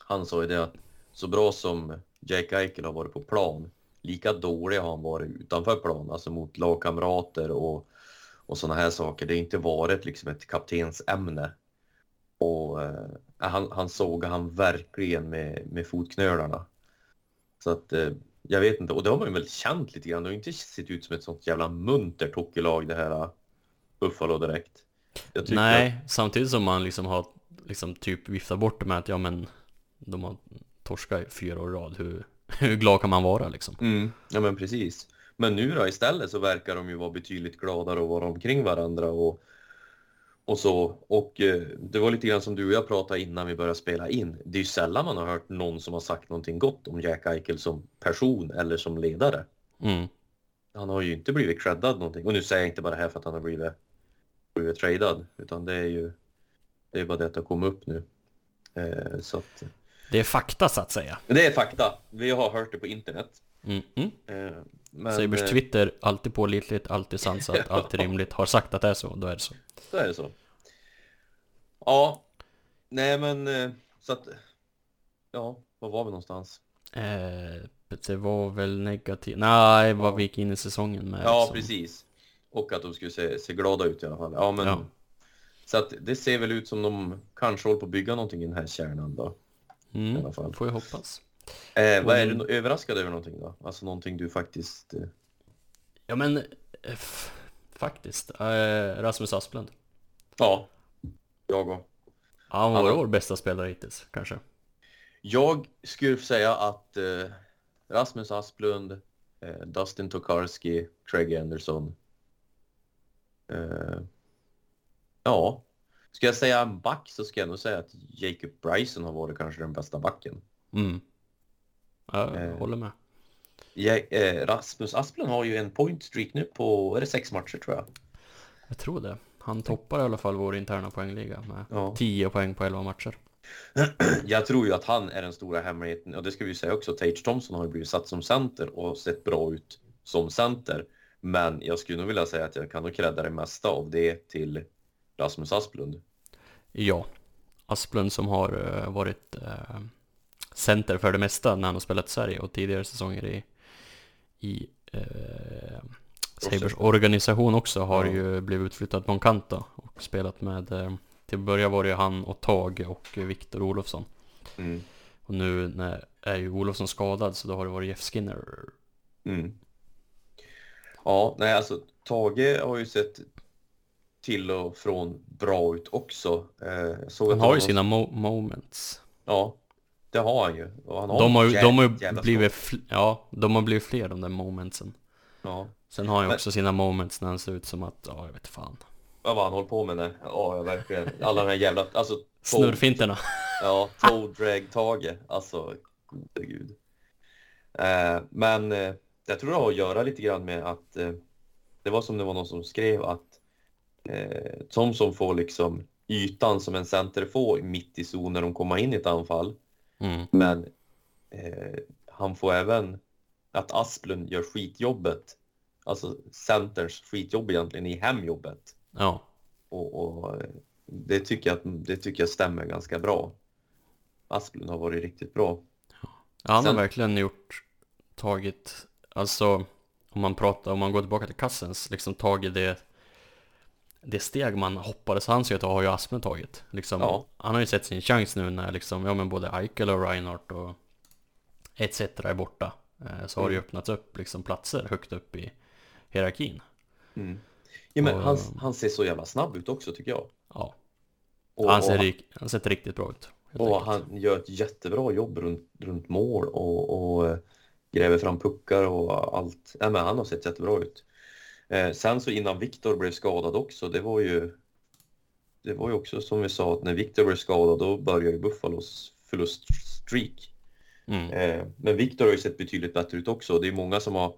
han sa ju det att så bra som Jake Eichel har varit på plan, lika dålig har han varit utanför plan, alltså mot lagkamrater och, och sådana här saker. Det har inte varit liksom ett kaptensämne. Och eh, han, han såg han verkligen med, med fotknölarna. Så att eh, jag vet inte, och det har man ju väl känt lite grann. Det har inte sett ut som ett sånt jävla muntert hockeylag det här eh, Buffalo direkt. Nej, samtidigt som man liksom har liksom typ viftat bort det med att ja men de har torskat fyra år i rad. Hur, hur glad kan man vara liksom? Mm, ja men precis. Men nu då istället så verkar de ju vara betydligt gladare och vara omkring varandra och, och så. Och eh, det var lite grann som du och jag pratade innan vi började spela in. Det är ju sällan man har hört någon som har sagt någonting gott om Jack Eichel som person eller som ledare. Mm. Han har ju inte blivit creddad någonting. Och nu säger jag inte bara det här för att han har blivit, blivit tradad. Utan det är ju det är bara det att det har kommit upp nu. Eh, så att, Det är fakta så att säga. det är fakta. Vi har hört det på internet. Mm. Mm. Men Sabers eh, Twitter, alltid pålitligt, alltid sansat, alltid rimligt. Har sagt att det är så, då är det så. så är det så. Ja, nej men eh, så att... Ja, var var vi någonstans? Eh, det var väl negativt. Nej, vad vi gick in i säsongen med. Ja, liksom. precis. Och att de skulle se, se glada ut i alla fall. Ja, men... Ja. Så att det ser väl ut som de kanske håller på att bygga någonting i den här kärnan då. I Mm, alla fall. får jag hoppas. Eh, vad är du överraskad över någonting då? Alltså någonting du faktiskt... Eh... Ja men, eh, faktiskt. Eh, Rasmus Asplund. Ja, jag och. Ja, han var Han- vår bästa spelare hittills, kanske. Jag skulle säga att eh, Rasmus Asplund, eh, Dustin Tokarski, Craig Anderson. Eh, ja, ska jag säga en back så ska jag nog säga att Jacob Bryson har varit kanske den bästa backen. Mm. Ja, jag Eh. håller med. Ja, eh, Rasmus Asplund har ju en point streak nu på, är det sex matcher tror jag? Jag tror det. Han toppar i alla fall vår interna poängliga med Ja. 10 poäng på 11 matcher. Jag tror ju att han är den stora hemligheten och det ska vi säga också. Tage Thompson har ju blivit satt som center och sett bra ut som center. Men jag skulle nog vilja säga att jag kan nog credda det mesta av det till Rasmus Asplund. Ja. Asplund som har eh, varit eh, center för det mesta när han har spelat i Sverige och tidigare säsonger i, i eh, Sabres organisation också har Ja. ju blivit utflyttad på en kant då, och spelat med eh, till att börja var det ju han och Tage och Viktor Olofsson. Mm. Och nu när, är ju Olofsson skadad så då har det varit Jeff Skinner. Mm. Ja, nej alltså Tage har ju sett till och från bra ut också. Eh, jag Han har ju sina mo- moments. Ja, det har han ju. Och han De har ju, de har ju blivit, fl- ja, de har blivit fler de där momentsen. Ja. Sen har han ju Men- också sina moments när han ser ut som att, ja jag vet fan. Vad var han håller på med nu? Ja, ja, verkligen. Alla de här jävla... Alltså, Snurrfinterna. Ja, toe drag Tage. Alltså, gode gud. Eh, men eh, jag tror det har att göra lite grann med att eh, det var som det var någon som skrev att eh, Thomson får liksom ytan som en center får mitt i zon när de kommer in i ett anfall. Mm. Men eh, han får även att Asplund gör skitjobbet. Alltså centers skitjobb egentligen i hemjobbet. Ja. Och, och det, tycker jag, det tycker jag stämmer ganska bra. Asplund har varit riktigt bra. Ja, han Sen- har verkligen gjort, tagit, alltså om man pratar, om man går tillbaka till Cassens, liksom tagit det det steg man hoppades han skulle ta har ju Aspen tagit. Liksom, Ja. Han har ju sett sin chans nu när liksom, ja men både Eichel och Reinhardt och etc är borta. Eh, Så har det ju Mm. öppnats upp liksom platser högt upp i hierarkin. Mm. Ja, men Och- han, han ser så jävla snabb ut också tycker jag. Ja, Och, han, ser, och, rik- han sett riktigt bra ut. och han gör ett jättebra jobb runt, runt mål och, och eh, gräver fram puckar och allt. Ja, men han har sett jättebra ut. Eh, sen så innan Viktor blev skadad också, det var ju det var ju också som vi sa att när Viktor blev skadad då började ju Buffalos förluststreak. Mm. Eh, men Viktor har ju sett betydligt bättre ut också. Det är många som har,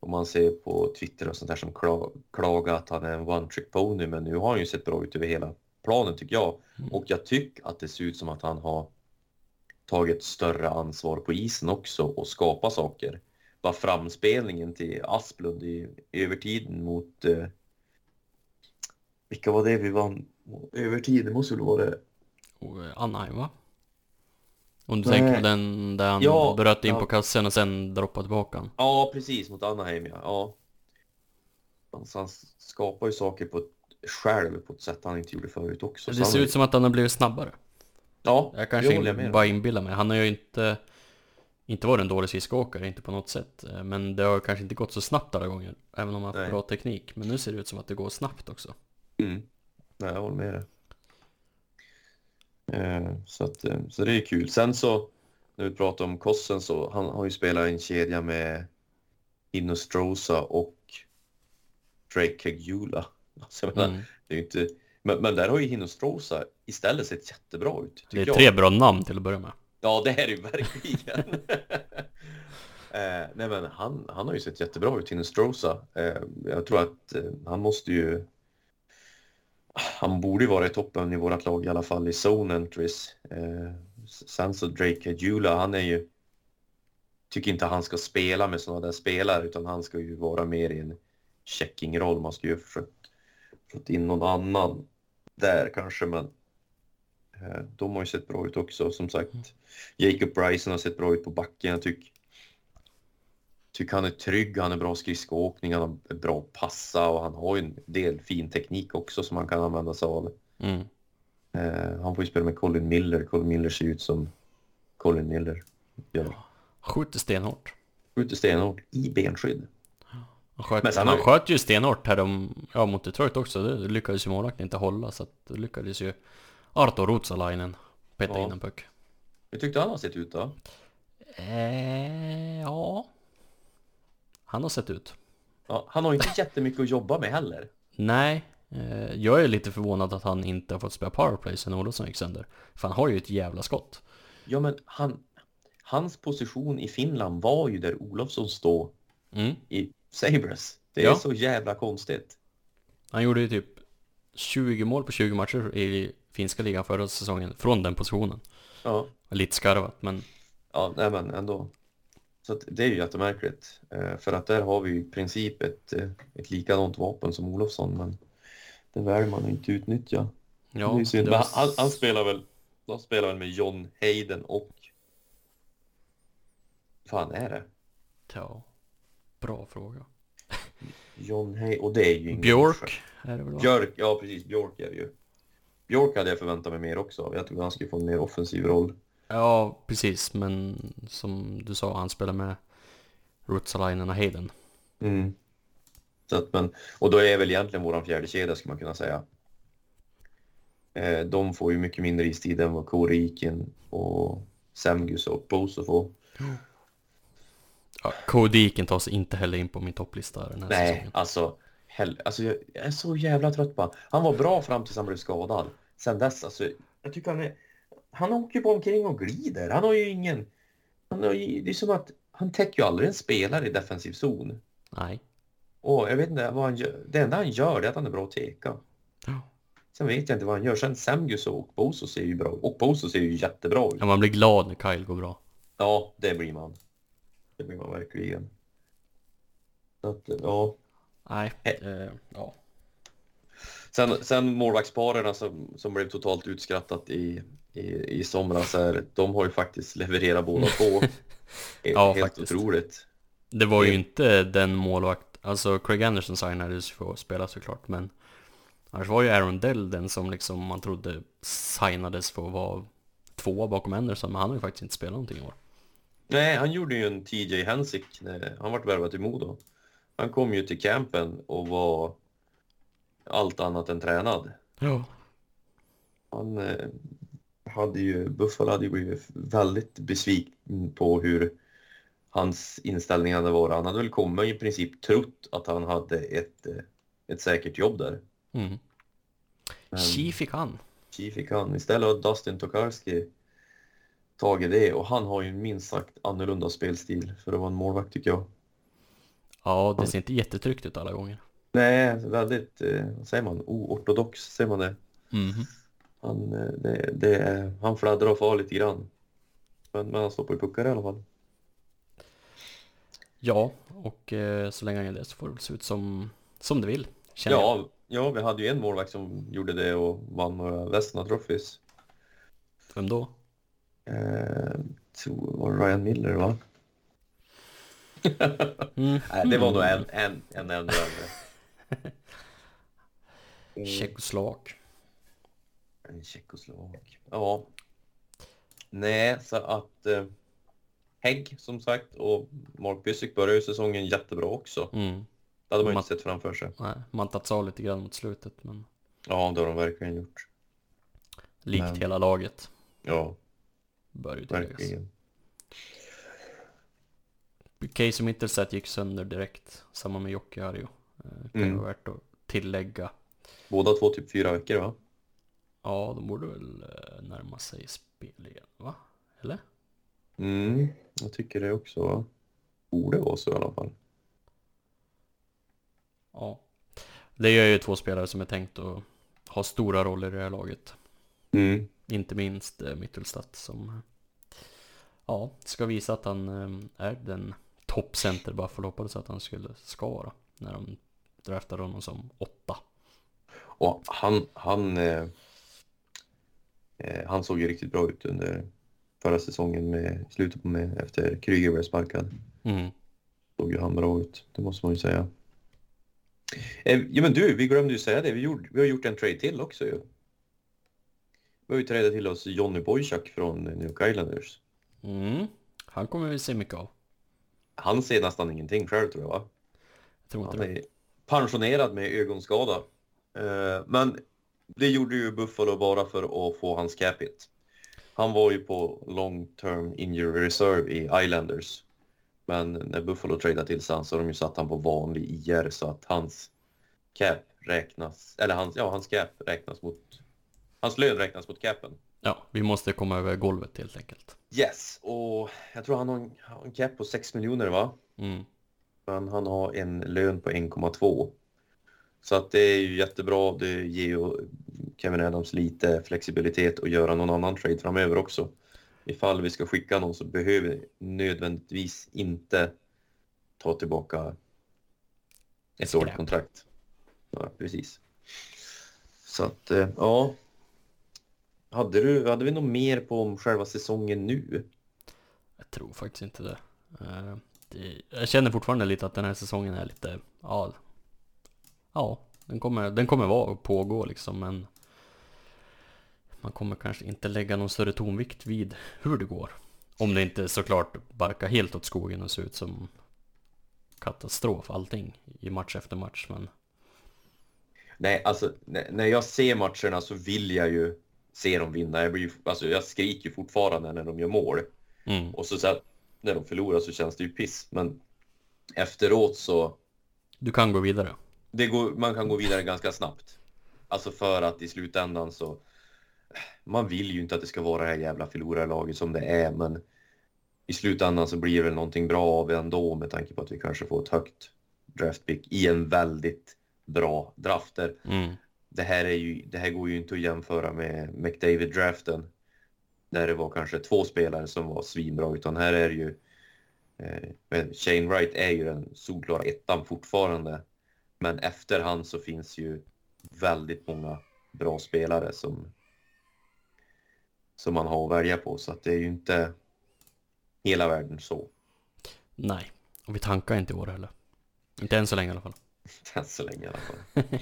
om man ser på Twitter och sånt där, som kla- klagar att han är en one trick pony. Men nu har han ju sett bra ut över hela planen tycker jag. Mm. Och jag tycker att det ser ut som att han har tagit större ansvar på isen också och skapa saker. Bara framspelningen till Asplund i övertiden mot... Eh, vilka var det vi vann? Övertid, det måste väl vara det. Eh, Anaheim va? Om du Nej. tänker på den där han Ja, bröt in ja. på kassen och sen droppade tillbaka han. Ja, precis mot Anaheim ja. ja. Alltså, han skapar ju saker på ett, själv på ett sätt han inte gjorde förut också. Så Det ser ut som att han har blivit snabbare. Ja, Jag kanske jag om. bara inbillar mig. Han har ju inte inte varit en dålig skridskoåkare, inte på något sätt. Eh, Men det har kanske inte gått så snabbt alla gånger. Även om han har haft bra teknik. Men nu ser det ut som att det går snabbt också. Mm. Nej, jag håller med dig. Eh, så, att, eh, så det är kul. Sen så, när vi pratar om Kossen så, han har ju spelat en kedja med Innostrosa och Drake Kegula. Alltså, menar, Mm. det är inte, men, men där har ju Hinnostrosa istället sett jättebra ut. Det är jag. tre bra namn till att börja med. Ja, det är det ju verkligen. eh, nej, men han, han har ju sett jättebra ut, Hinnostrosa. Eh, jag tror att eh, han måste ju... Han borde ju vara i toppen i vårt lag i alla fall i zone entries. Eh, sen så Drake Jula, han är ju... Tycker inte han ska spela med sådana där spelare utan han ska ju vara mer i en checking-roll. Man ska ju försökt, fått in någon annan där kanske men de har ju sett bra ut också som sagt. Jacob Bryson har sett bra ut på backen. Jag tycker tycker han är trygg, han är bra skridskoåkning, han är bra att passa och han har ju en del fin teknik också som han kan använda sig av. Mm. Eh, han får ju spela med Colin Miller. Colin Miller ser ut som Colin Miller gör. Skjuter stenhårt. Skjuter stenhårt i benskydd. Han sköt, Men han har- sköt ju stenhårt här om, ja mot Detroit också. Det lyckades ju målvakten inte hålla så att det lyckades ju Arto Ruotsalainen peta Ja. in en puck. Hur tyckte han har sett ut då? Eh, ja. Han har sett ut. Ja, han har inte jättemycket att jobba med heller. Nej, eh, jag är lite förvånad att han inte har fått spela powerplay sen Olofsson gick sönder. För han har ju ett jävla skott. Ja, men han, hans position i Finland var ju där Olofsson står Mm. i Sabres. Det är Ja. så jävla konstigt. Han gjorde ju typ 20 mål på 20 matcher i finska ligan förra säsongen från den positionen. Ja, Lite skarvat men ja nej, men ändå. Så att det är ju jättemärkligt. Eh, för att där har vi ju i princip ett, eh, ett likadant vapen som Olofsson, men det väljer man inte utnyttja. ja. det var- han, han spelar väl de spelar väl med John Hayden och fan är det? Ja, bra fråga. John Hayden och det är ju ingen Björk är det väl va? Björk, ja precis, Björk är det ju. Björk hade jag förväntat mig mer också. Jag trodde han skulle få en mer offensiv roll. Ja, precis. Men som du sa, han spelar med Ruotsalainen och Hayden. Mm. Så att, men, och då är väl egentligen våran fjärde kedja skulle man kunna säga. Eh, de får ju mycket mindre istid än vad Korikin och Semgus och Boso får. Ja, Kodiken tar sig inte heller in på min topplista den här Nej, säsongen. alltså, hell, alltså jag, är så jävla trött på han. Var bra fram tills han blev skadad. Sen dess, alltså, jag tycker han är... Han åker ju bara omkring och glider. Han har ju ingen... Han har ju, det är som att han täcker ju aldrig en spelare i defensiv zon. Nej. Och jag vet inte vad han gör. Det enda han gör är att han är bra att teka. Ja. Sen vet jag inte vad han gör. Sen Semgus och Boso ser ju bra Och Boso ser ju jättebra ut. Ja, man blir glad när Kyle går bra. Ja, det blir man. Det blir man verkligen. Så att, ja. Nej, Eh. ja. Sen, sen målvaktsparerna som, som blev totalt utskrattat i, i, i somras här, de har ju faktiskt levererat båda två. Ja, Helt faktiskt. otroligt. Det var ju inte den målvakt, alltså Craig Anderson signades för att spela såklart, men annars var ju Aaron Dell den som liksom man trodde signades för att vara tvåa bakom Anderson, men han har ju faktiskt inte spelat någonting i år. Nej, han gjorde ju en TJ Hensick han vart värvad till Modo. Han kom ju till campen och var allt annat än tränad. Ja. Han eh, hade ju, Buffalo hade ju blivit väldigt besviken på hur hans inställning hade varit. Han hade väl kommit i princip trott att han hade ett, eh, ett säkert jobb där. Mm. Chi fick han. Chi fick han. Istället har Dustin Tokarski tagit det och han har ju minst sagt annorlunda spelstil för att vara en målvakt tycker jag. Ja, det ser inte jättetryggt ut alla gånger. Nej, väldigt, eh, vad säger man, oortodox, säger man det? Mhm. Han, eh, det, det, han fladdrar och far lite grann. Men, men han stoppar ju puckar i alla fall. Ja, och eh, så länge han gör det så får det väl se ut som, som det vill. Känner jag. Ja, ja, vi hade ju en målvakt som gjorde det och vann några Vesna Trophies. Vem då? Eh, tror var det Ryan Miller va? Mm. Nej, det var nog en, en, en ännu äldre. Tjeckoslovak. En tjeckoslovak. Ja. Nej, så att eh, Hägg som sagt och Mark Pysyk börjar ju säsongen jättebra också. Mm. Det hade man Man- inte sett framför sig. Nej, man tatt av lite grann mot slutet, men Ja, det har de verkligen gjort. likt Men- hela laget Ja, bör ju tilläggas. verkligen. Casey Mittelstedt gick sönder direkt, samma med Jocke Arjo. Eh, Kan Mm. vara värt att tillägga. Båda två typ fyra veckor va? Ja, de borde väl eh, närma sig spel igen, va? Eller? Mm, jag tycker det också. Va? Borde vara så i alla fall. Ja. Det är ju två spelare som är tänkt att ha stora roller i det här laget. Mm. Inte minst eh, Mittelstadt som ja, ska visa att han är den toppcenter Buffalo hoppades att han skulle ska vara när de draftade honom som åtta. Och han, han, eh, eh, han såg ju riktigt bra ut under förra säsongen med slutet på med efter Kryger blev sparkad. Mm. såg ju han bra ut, det måste man ju säga. Eh, ja men du, vi glömde ju säga det, vi, gjorde, vi har gjort en trade till också ju. Vi har ju tradat till oss Johnny Boychuk från New York Islanders. Mm. Han kommer vi se mycket av. Han ser nästan ingenting själv tror jag va? Jag tror inte Han det. är pensionerad med ögonskada. Eh, Men det gjorde ju Buffalo bara för att få hans cap hit. Han var ju på long term injury reserve i Islanders. Men när Buffalo tradade till sig så har de ju satt han på vanlig IR så att hans cap räknas, eller hans, ja, hans cap räknas mot, hans lön räknas mot capen. Ja, vi måste komma över golvet helt enkelt. Yes, och jag tror han har en, en cap på 6 miljoner va? Mm. Men han har en lön på 1,2. Så att det är ju jättebra. Det ger ju Kevin Adams lite flexibilitet att göra någon annan trade framöver också. Ifall vi ska skicka någon så behöver vi nödvändigtvis inte ta tillbaka ett årligt kontrakt. Ja, precis. Så att, eh, ja. Hade, du, hade vi något mer på om själva säsongen nu? Jag tror faktiskt inte det. Eh, det. Jag känner fortfarande lite att den här säsongen är lite, ja, ja, den kommer, den kommer vara och pågå liksom, men man kommer kanske inte lägga någon större tonvikt vid hur det går. Om det inte såklart barkar helt åt skogen och ser ut som katastrof allting i match efter match, men Nej, alltså när när jag ser matcherna så vill jag ju se dem vinna. Jag, blir, alltså, jag skriker ju fortfarande när de gör mål. mm, Och så, så här, när de förlorar så känns det ju piss. Men efteråt så, du kan gå vidare. det går, man kan gå vidare ganska snabbt. Alltså för att i slutändan så, man vill ju inte att det ska vara det här jävla förlorarlaget som det är, men i slutändan så blir det väl någonting bra av ändå med tanke på att vi kanske får ett högt draftpick i en väldigt bra drafter. Mm, Det här, är ju, det här går ju inte att jämföra med McDavid-draften. Där det var kanske två spelare som var svinbra, utan här är ju... Eh, men Shane Wright är ju den solklara ettan fortfarande. Men efter han så finns ju väldigt många bra spelare som, som man har att välja på. Så att det är ju inte hela världen så. nej, och vi tankar inte i år heller. Inte än så länge i alla fall. Än så länge i alla fall.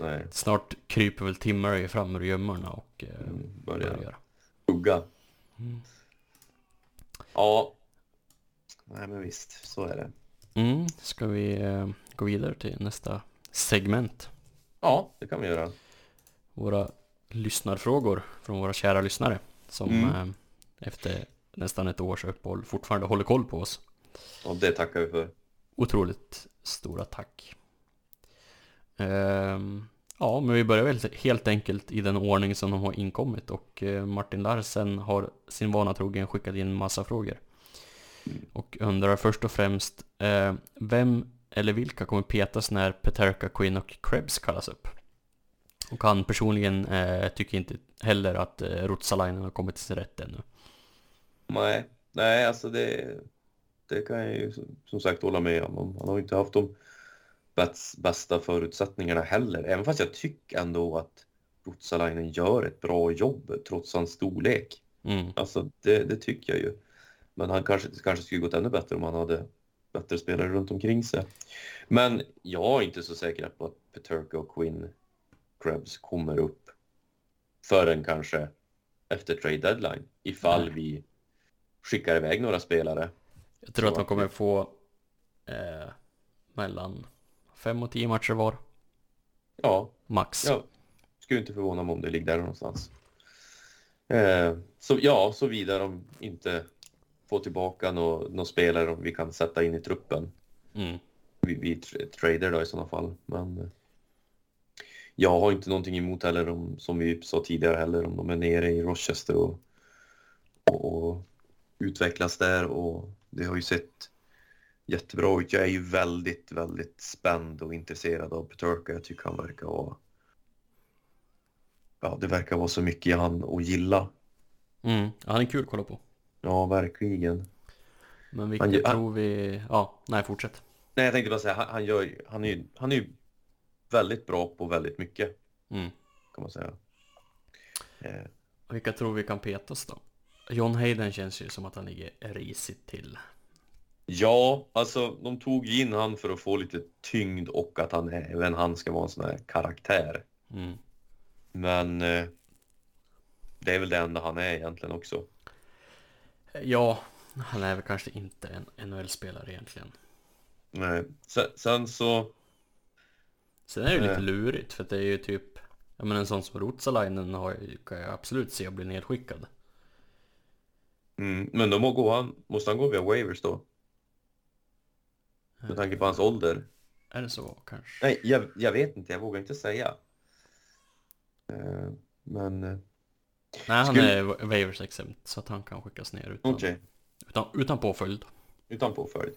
Nej, Snart kryper väl Tim Murray fram ur gömmorna och eh, Mm, börjar. börjar. hugga. Mm. Ja. Nej men visst, så är det. Mm, ska vi eh, gå vidare till nästa segment? Ja, det kan vi göra. Våra lyssnarfrågor från våra kära lyssnare som Mm. eh, efter nästan ett års uppehåll fortfarande håller koll på oss. Och det tackar vi för. Otroligt stora tack. Ehm, ja, men vi börjar väl helt enkelt i den ordning som de har inkommit och eh, Martin Larsen har sin vana trogen skickat in massa frågor. Och undrar först och främst, eh, vem eller vilka kommer petas när Peterka, Quinn och Krebs kallas upp? Och han personligen eh, tycker inte heller att eh, Rutsalainen har kommit till sin rätt ännu. Nej, nej alltså det, det kan jag ju som- sagt hålla med om. Han har inte haft de bästa förutsättningarna heller. Även fast jag tycker ändå att Rutsalainen gör ett bra jobb trots hans storlek. Mm, Alltså det, det tycker jag ju. Men han kanske, kanske skulle gått ännu bättre om han hade bättre spelare runt omkring sig. Men jag är inte så säker på att Peterka och Quinn Krebs kommer upp förrän kanske efter trade deadline. Ifall Nej. vi skickar iväg några spelare. jag tror att de kommer få eh, mellan fem och tio matcher var, Ja, max. ja. Skulle inte förvåna mig om det ligger där någonstans. Eh, så ja, såvida de inte får tillbaka några nå spelare vi kan sätta in i truppen. Mm. vi, vi tra- trader då i sådana fall. Men eh, jag har inte någonting emot heller om, som vi sa tidigare heller, om de är nere i Rochester och, och, och utvecklas där och det har ju sett jättebra ut. Jag är ju väldigt, väldigt spänd och intresserad av Peterka. Jag tycker han verkar vara Ja, det verkar vara så mycket han att gilla. Mm. Han är kul att kolla på. Ja, verkligen. Men vilka Han tror vi... Ja, nej fortsätt. Nej, jag tänkte bara säga, han, han, gör, han, är ju, han är ju väldigt bra på väldigt mycket, Mm. kan man säga. Eh, Och Vilka tror vi kan petas då? John Hayden känns ju som att han ligger risigt till. Ja, alltså de tog in han för att få lite tyngd och att han även han ska vara en sån här karaktär. Mm. Men eh, det är väl det enda han är egentligen också. Ja, han är väl kanske inte en NHL-spelare egentligen. Nej. Sen, sen så, Sen är det ju lite Eh. lurigt för det är ju typ Ja men en sån som har ju- kan jag absolut se bli nedskickad. mm, men då må gå han, måste han gå via waivers då? Med tanke på hans ålder. Är det så kanske? Nej, jag, jag vet inte, jag vågar inte säga. Eh, men, eh, Nej han Skulle- är waivers exempt så att han kan skickas ner utan, okej. utan, utan påföljd. Utan påföljd.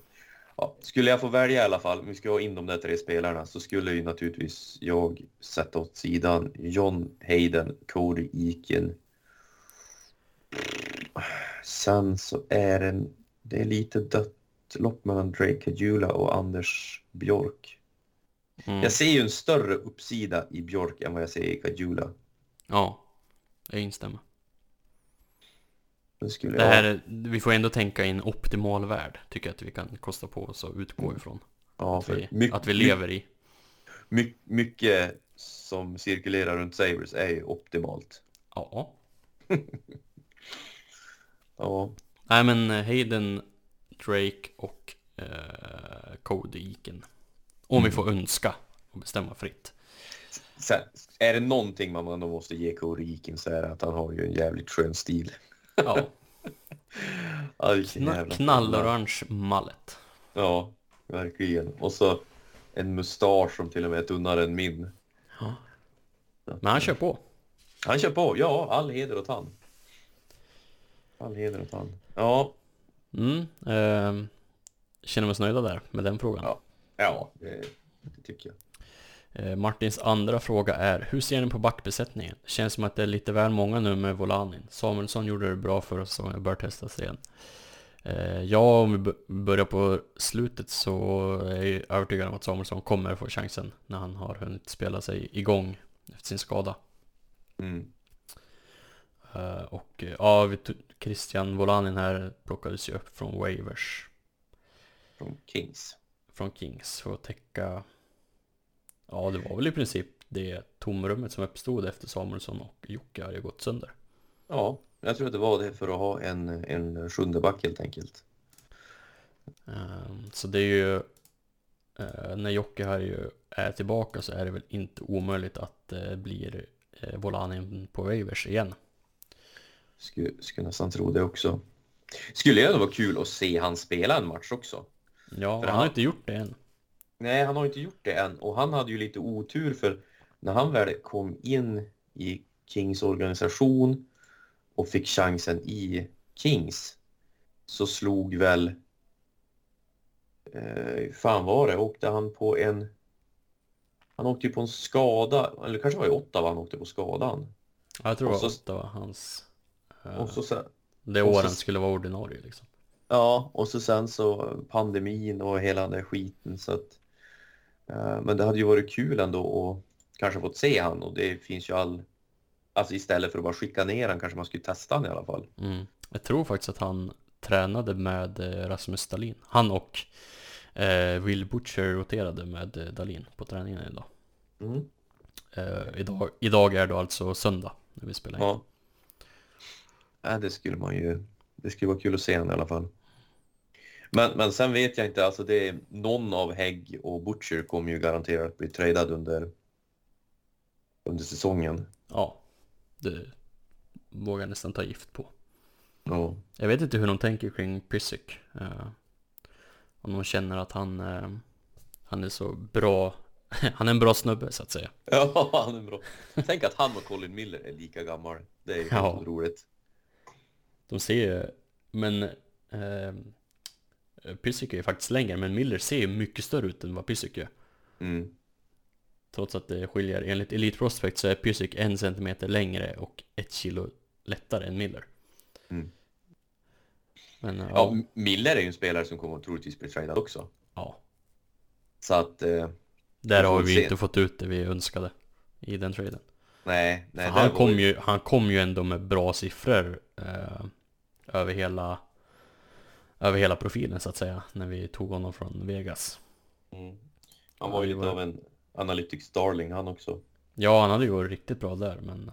Ja, skulle jag få välja i alla fall, om vi ska ha in de där tre spelarna, så skulle ju naturligtvis jag sätta åt sidan John Hayden, Cody Eakin. Sen så är det, det är lite dött lopp mellan Drake Kajula och Anders Björk. Mm. Jag ser ju en större uppsida i Björk än vad jag ser i Kajula. Ja, jag instämmer. Det Det här, är- vi får ändå tänka i en optimal värld, tycker jag att vi kan kosta på oss att utgå ifrån. ja, Att för vi, my- att vi lever i. my- mycket som cirkulerar runt Sabres är ju optimalt. Ja. Ja, Nej men eh, Hayden, Drake och eh, Cody Eakin. Om vi får önska och bestämma fritt. Sen, är det någonting man ändå måste ge Cody Eakin så är det att han har ju en jävligt skön stil. Ja, kna, knallorange mallet. Ja, verkligen. Och så en mustasch som till och med är tunnare än min. Ja. Men han kör på. Han kör på, ja, all heder åt han. All heder åt han. Ja, Mm, eh, känner vi oss nöjda där med den frågan. Ja. ja det, det tycker jag. Eh, Martins andra fråga är, hur ser ni på backbesättningen? Det känns som att det är lite väl många nu med Volanin. Samuelsson gjorde det bra förra säsongen bör testas igen. Eh, ja, om vi börjar på slutet så är jag övertygad om att Samuelsson kommer få chansen när han har hunnit spela sig igång efter sin skada. Mm. Eh, och eh, ja, vi Christian Volanin här plockades ju upp från waivers Från Kings. från Kings för att täcka Ja, det var väl i princip det tomrummet som uppstod efter Samuelsson och Jocke hade gått sönder. Ja, jag tror att det var det för att ha en, en sjunde back helt enkelt. Ehm, Så det är ju eh, När Jocke här ju är tillbaka så är det väl inte omöjligt att det blir Volanin på waivers igen. Skulle, skulle nästan tro det också. Skulle ändå vara kul att se han spela en match också. Ja, För han har inte gjort det än. Nej, han har inte gjort det än och han hade ju lite otur för när han väl kom in i Kings organisation och fick chansen i Kings så slog väl eh, fan var det, åkte han på en han åkte ju på en skada, eller kanske var det Ottawa han åkte på skadan. Ja, jag tror det var så- åtta var hans Och så sen, Det och så- åren skulle vara ordinarie liksom. Ja, och så sen så pandemin och hela den där skiten så att eh, Men det hade ju varit kul ändå att kanske fått se han och det finns ju all Alltså istället för att bara skicka ner han kanske man skulle testa han i alla fall. Mm. Jag tror faktiskt att han tränade med eh, Rasmus Dahlin. Han och eh, Will Butcher roterade med eh, Dahlin på träningen idag. Mm. Eh, idag. Idag är det alltså söndag när vi spelar in. Ja. Ja. Det skulle man ju Det skulle vara kul att se han i alla fall. Men, men sen vet jag inte, alltså det är någon av Hägg och Butcher kommer ju garanterat bli tradad under under säsongen. Ja, det vågar jag nästan ta gift på. Ja. Jag vet inte hur de tänker kring Pysyk. Eh, om de känner att han, eh, han är så bra, han är en bra snubbe så att säga. Ja, han är bra. Tänk att han och Colin Miller är lika gammal. Det är ju Ja. roligt. De ser ju, men eh, Pysyk är faktiskt längre, men Miller ser ju mycket större ut än vad Pysyk gör. Mm. Trots att det skiljer, enligt Elite Prospect så är Pysyk en centimeter längre och ett kilo lättare än Miller. Mm. Men Ja, ja, Miller är ju en spelare som kommer att troligtvis bli tradad också. ja, Så att, eh, där har vi se. inte fått ut det vi önskade i den traden. nej, nej. Han, var kom ju, han kom ju ändå med bra siffror eh, över hela över hela profilen så att säga, när vi tog honom från Vegas. Mm. Han var ju lite var- av en analytics darling han också. Ja, han hade ju varit riktigt bra där, men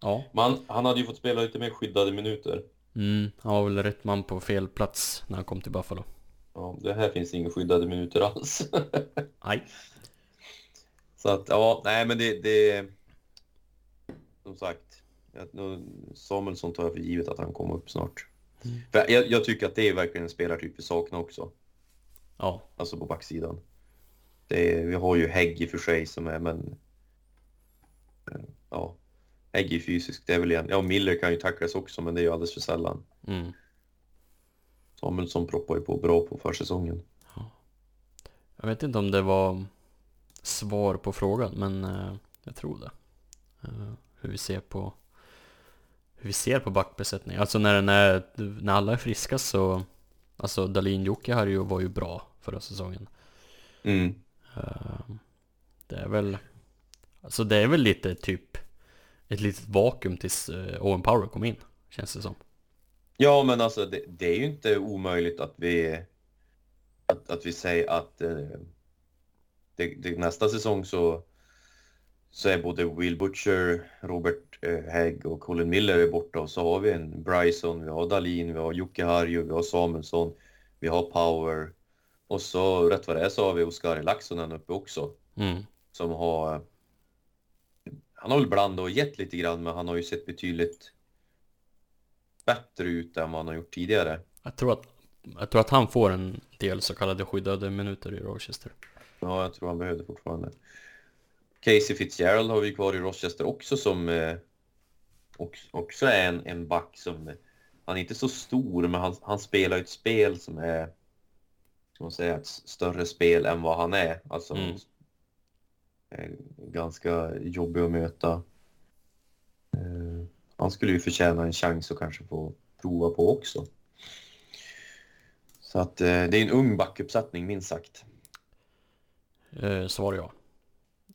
ja. Men han hade ju fått spela lite mer skyddade minuter. Mm, han var väl rätt man på fel plats när han kom till Buffalo. Ja, det här finns inga skyddade minuter alls. Nej. Så att, ja, nej men det... det som sagt, Samuelsson tar jag för givet att han kommer upp snart. Mm. Jag, jag tycker att det är verkligen en spelartyp vi saknar också. Ja, Alltså på backsidan. Är, vi har ju Hägg i och för sig som är, men... Ja, Hägg är fysisk, det är väl igen. Ja, Miller kan ju tacklas också, men det är ju alldeles för sällan. mm. Samuelsson proppar ju på bra på försäsongen. Jag vet inte om det var svar på frågan, men eh, jag tror det. Eh, hur vi ser på hur vi ser på backbesättning. Alltså när, den är, när alla är friska så Alltså Dalin ju, var ju bra förra säsongen. Mm. Eh, det är väl Alltså det är väl lite typ Ett litet vakuum tills eh, Owen Power kom in. Känns det som. Ja, men alltså det, det är ju inte omöjligt att vi att, att vi säger att eh, det, det, nästa säsong så så är både Will Butcher, Robert eh, Hägg och Colin Miller är borta och så har vi en Bryson, vi har Dalin, vi har Jocke Harju, vi har Samuelsson, vi har Power och så rätt vad det är så har vi Oskari Laxonen uppe också Mm. som har han har väl blandat och gett lite grann men han har ju sett betydligt bättre ut än vad han har gjort tidigare. Jag tror att Jag tror att han får en del så kallade skyddade minuter i Rochester. Ja, jag tror han behövde fortfarande. Casey Fitzgerald har vi kvar i Rochester också som eh, också, är en, en back som han är inte så stor men han, han spelar ett spel som är ska man säga ett större spel än vad han är. Alltså Mm. är ganska jobbig att möta. Eh, han skulle ju förtjäna en chans att kanske få prova på också. Så att eh, det är en ung backuppsättning minst sagt. Eh, svar ja.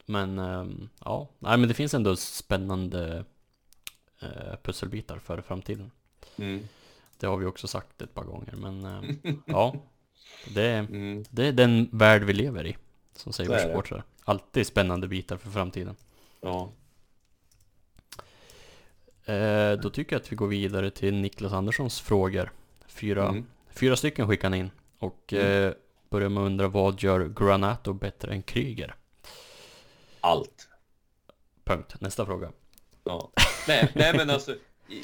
Men ehm, ja, nej men det finns ändå spännande eh, pusselbitar för framtiden. Mm. Det har vi också sagt ett par gånger, men ehm, ja. Det är, Mm. det är den värld vi lever i, som säger supportrar. Alltid spännande bitar för framtiden. Ja. Eh, då tycker jag att vi går vidare till Niklas Anderssons frågor. Fyra, Mm. fyra stycken skickar han in. Och Mm. eh, börjar med att undra vad gör Granato bättre än Kryger? Allt. Punkt. Nästa fråga. Ja. Nej, nej men alltså e-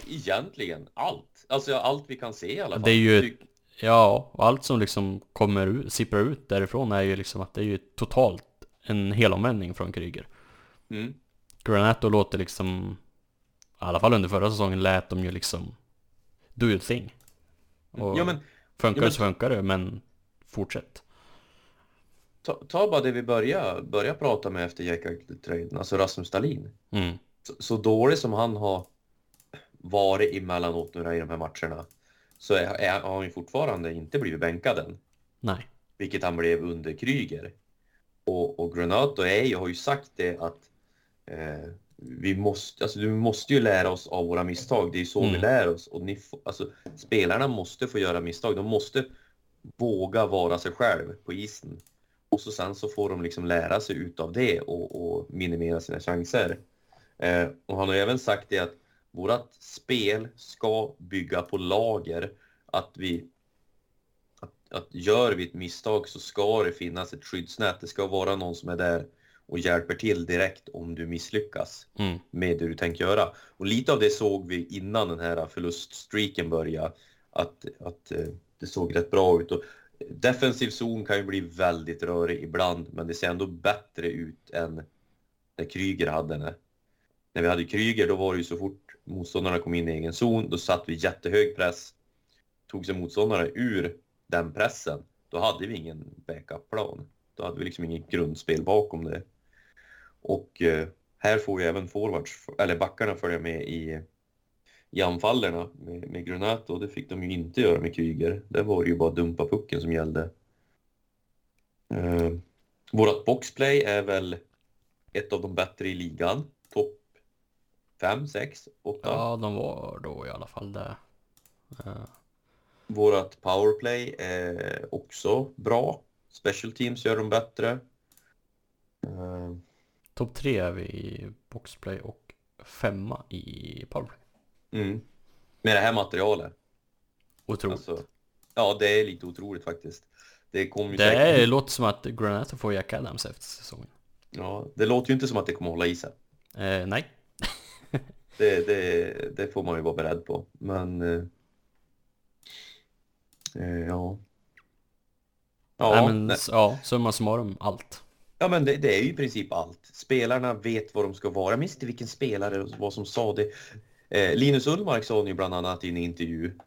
egentligen allt. Alltså allt vi kan se i alla fall. Det är ju- Ja, och allt som liksom kommer ut, sipprar ut därifrån är ju liksom att det är ju totalt en helomvändning från Kryger. Mm. Granato låter liksom, i alla fall under förra säsongen lät de ju liksom do your thing. Och Ja men funkar ja, men- så funkar det, men fortsätt. Ta, ta bara det vi börjar börja prata med efter Jack traden alltså Rasmus Dahlin. Mm. Så, så dålig som han har varit emellanåt nu i de här matcherna så är, är, har han ju fortfarande inte blivit bänkad än. Nej. vilket han blev under Kryger. Och, och Granato är ju, har ju sagt det att eh, vi måste, alltså, du måste ju lära oss av våra misstag. Det är ju så vi Mm. lär oss. Och ni, alltså, spelarna måste få göra misstag. De måste våga vara sig själv på isen. Och så sen så får de liksom lära sig utav det och, och minimera sina chanser. Eh, och han har även sagt det att vårat spel ska bygga på lager. Att vi att, att gör vi ett misstag så ska det finnas ett skyddsnät. Det ska vara någon som är där och hjälper till direkt om du misslyckas Mm. med det du tänker göra. Och lite av det såg vi innan den här förluststreaken började. Att, att eh, det såg rätt bra ut. Och defensiv zon kan ju bli väldigt rörig ibland men det ser ändå bättre ut än när Kryger hade den. När vi hade Kryger då var det ju så fort motståndarna kom in i egen zon då satt vi jättehög press. Tog sig motståndarna ur den pressen då hade vi ingen backup-plan. Då hade vi liksom inget grundspel bakom det. Och eh, här får ju även forwards, eller backarna följa med i, i anfallerna med, med Granato. Det fick de ju inte göra med Kryger. Där var det ju bara dumpa pucken som gällde. Eh, vårat boxplay är väl ett av de bättre i ligan. Topp 5, 6, 8. Ja, de var då i alla fall där. Eh, Vårat powerplay är också bra. Special teams gör de bättre. Uh, Topp tre är vi i boxplay och femma i powerplay. Mm. Med det här materialet. Otroligt. Alltså, ja, det är lite otroligt faktiskt. Det ju det säkert- är, låter som att Granato får Jack Adams efter säsongen. Ja, det låter ju inte som att det kommer hålla i sig. Eh, nej. Det, det, det får man ju vara beredd på. Men... Eh, eh, ja. Ja, nej, men nej. ja, summa summarum allt. ja, men det, det är ju i princip allt. Spelarna vet vad de ska vara. Jag minns inte vilken spelare vad som sa det. Eh, Linus Ullmark sa ju bland annat i en intervju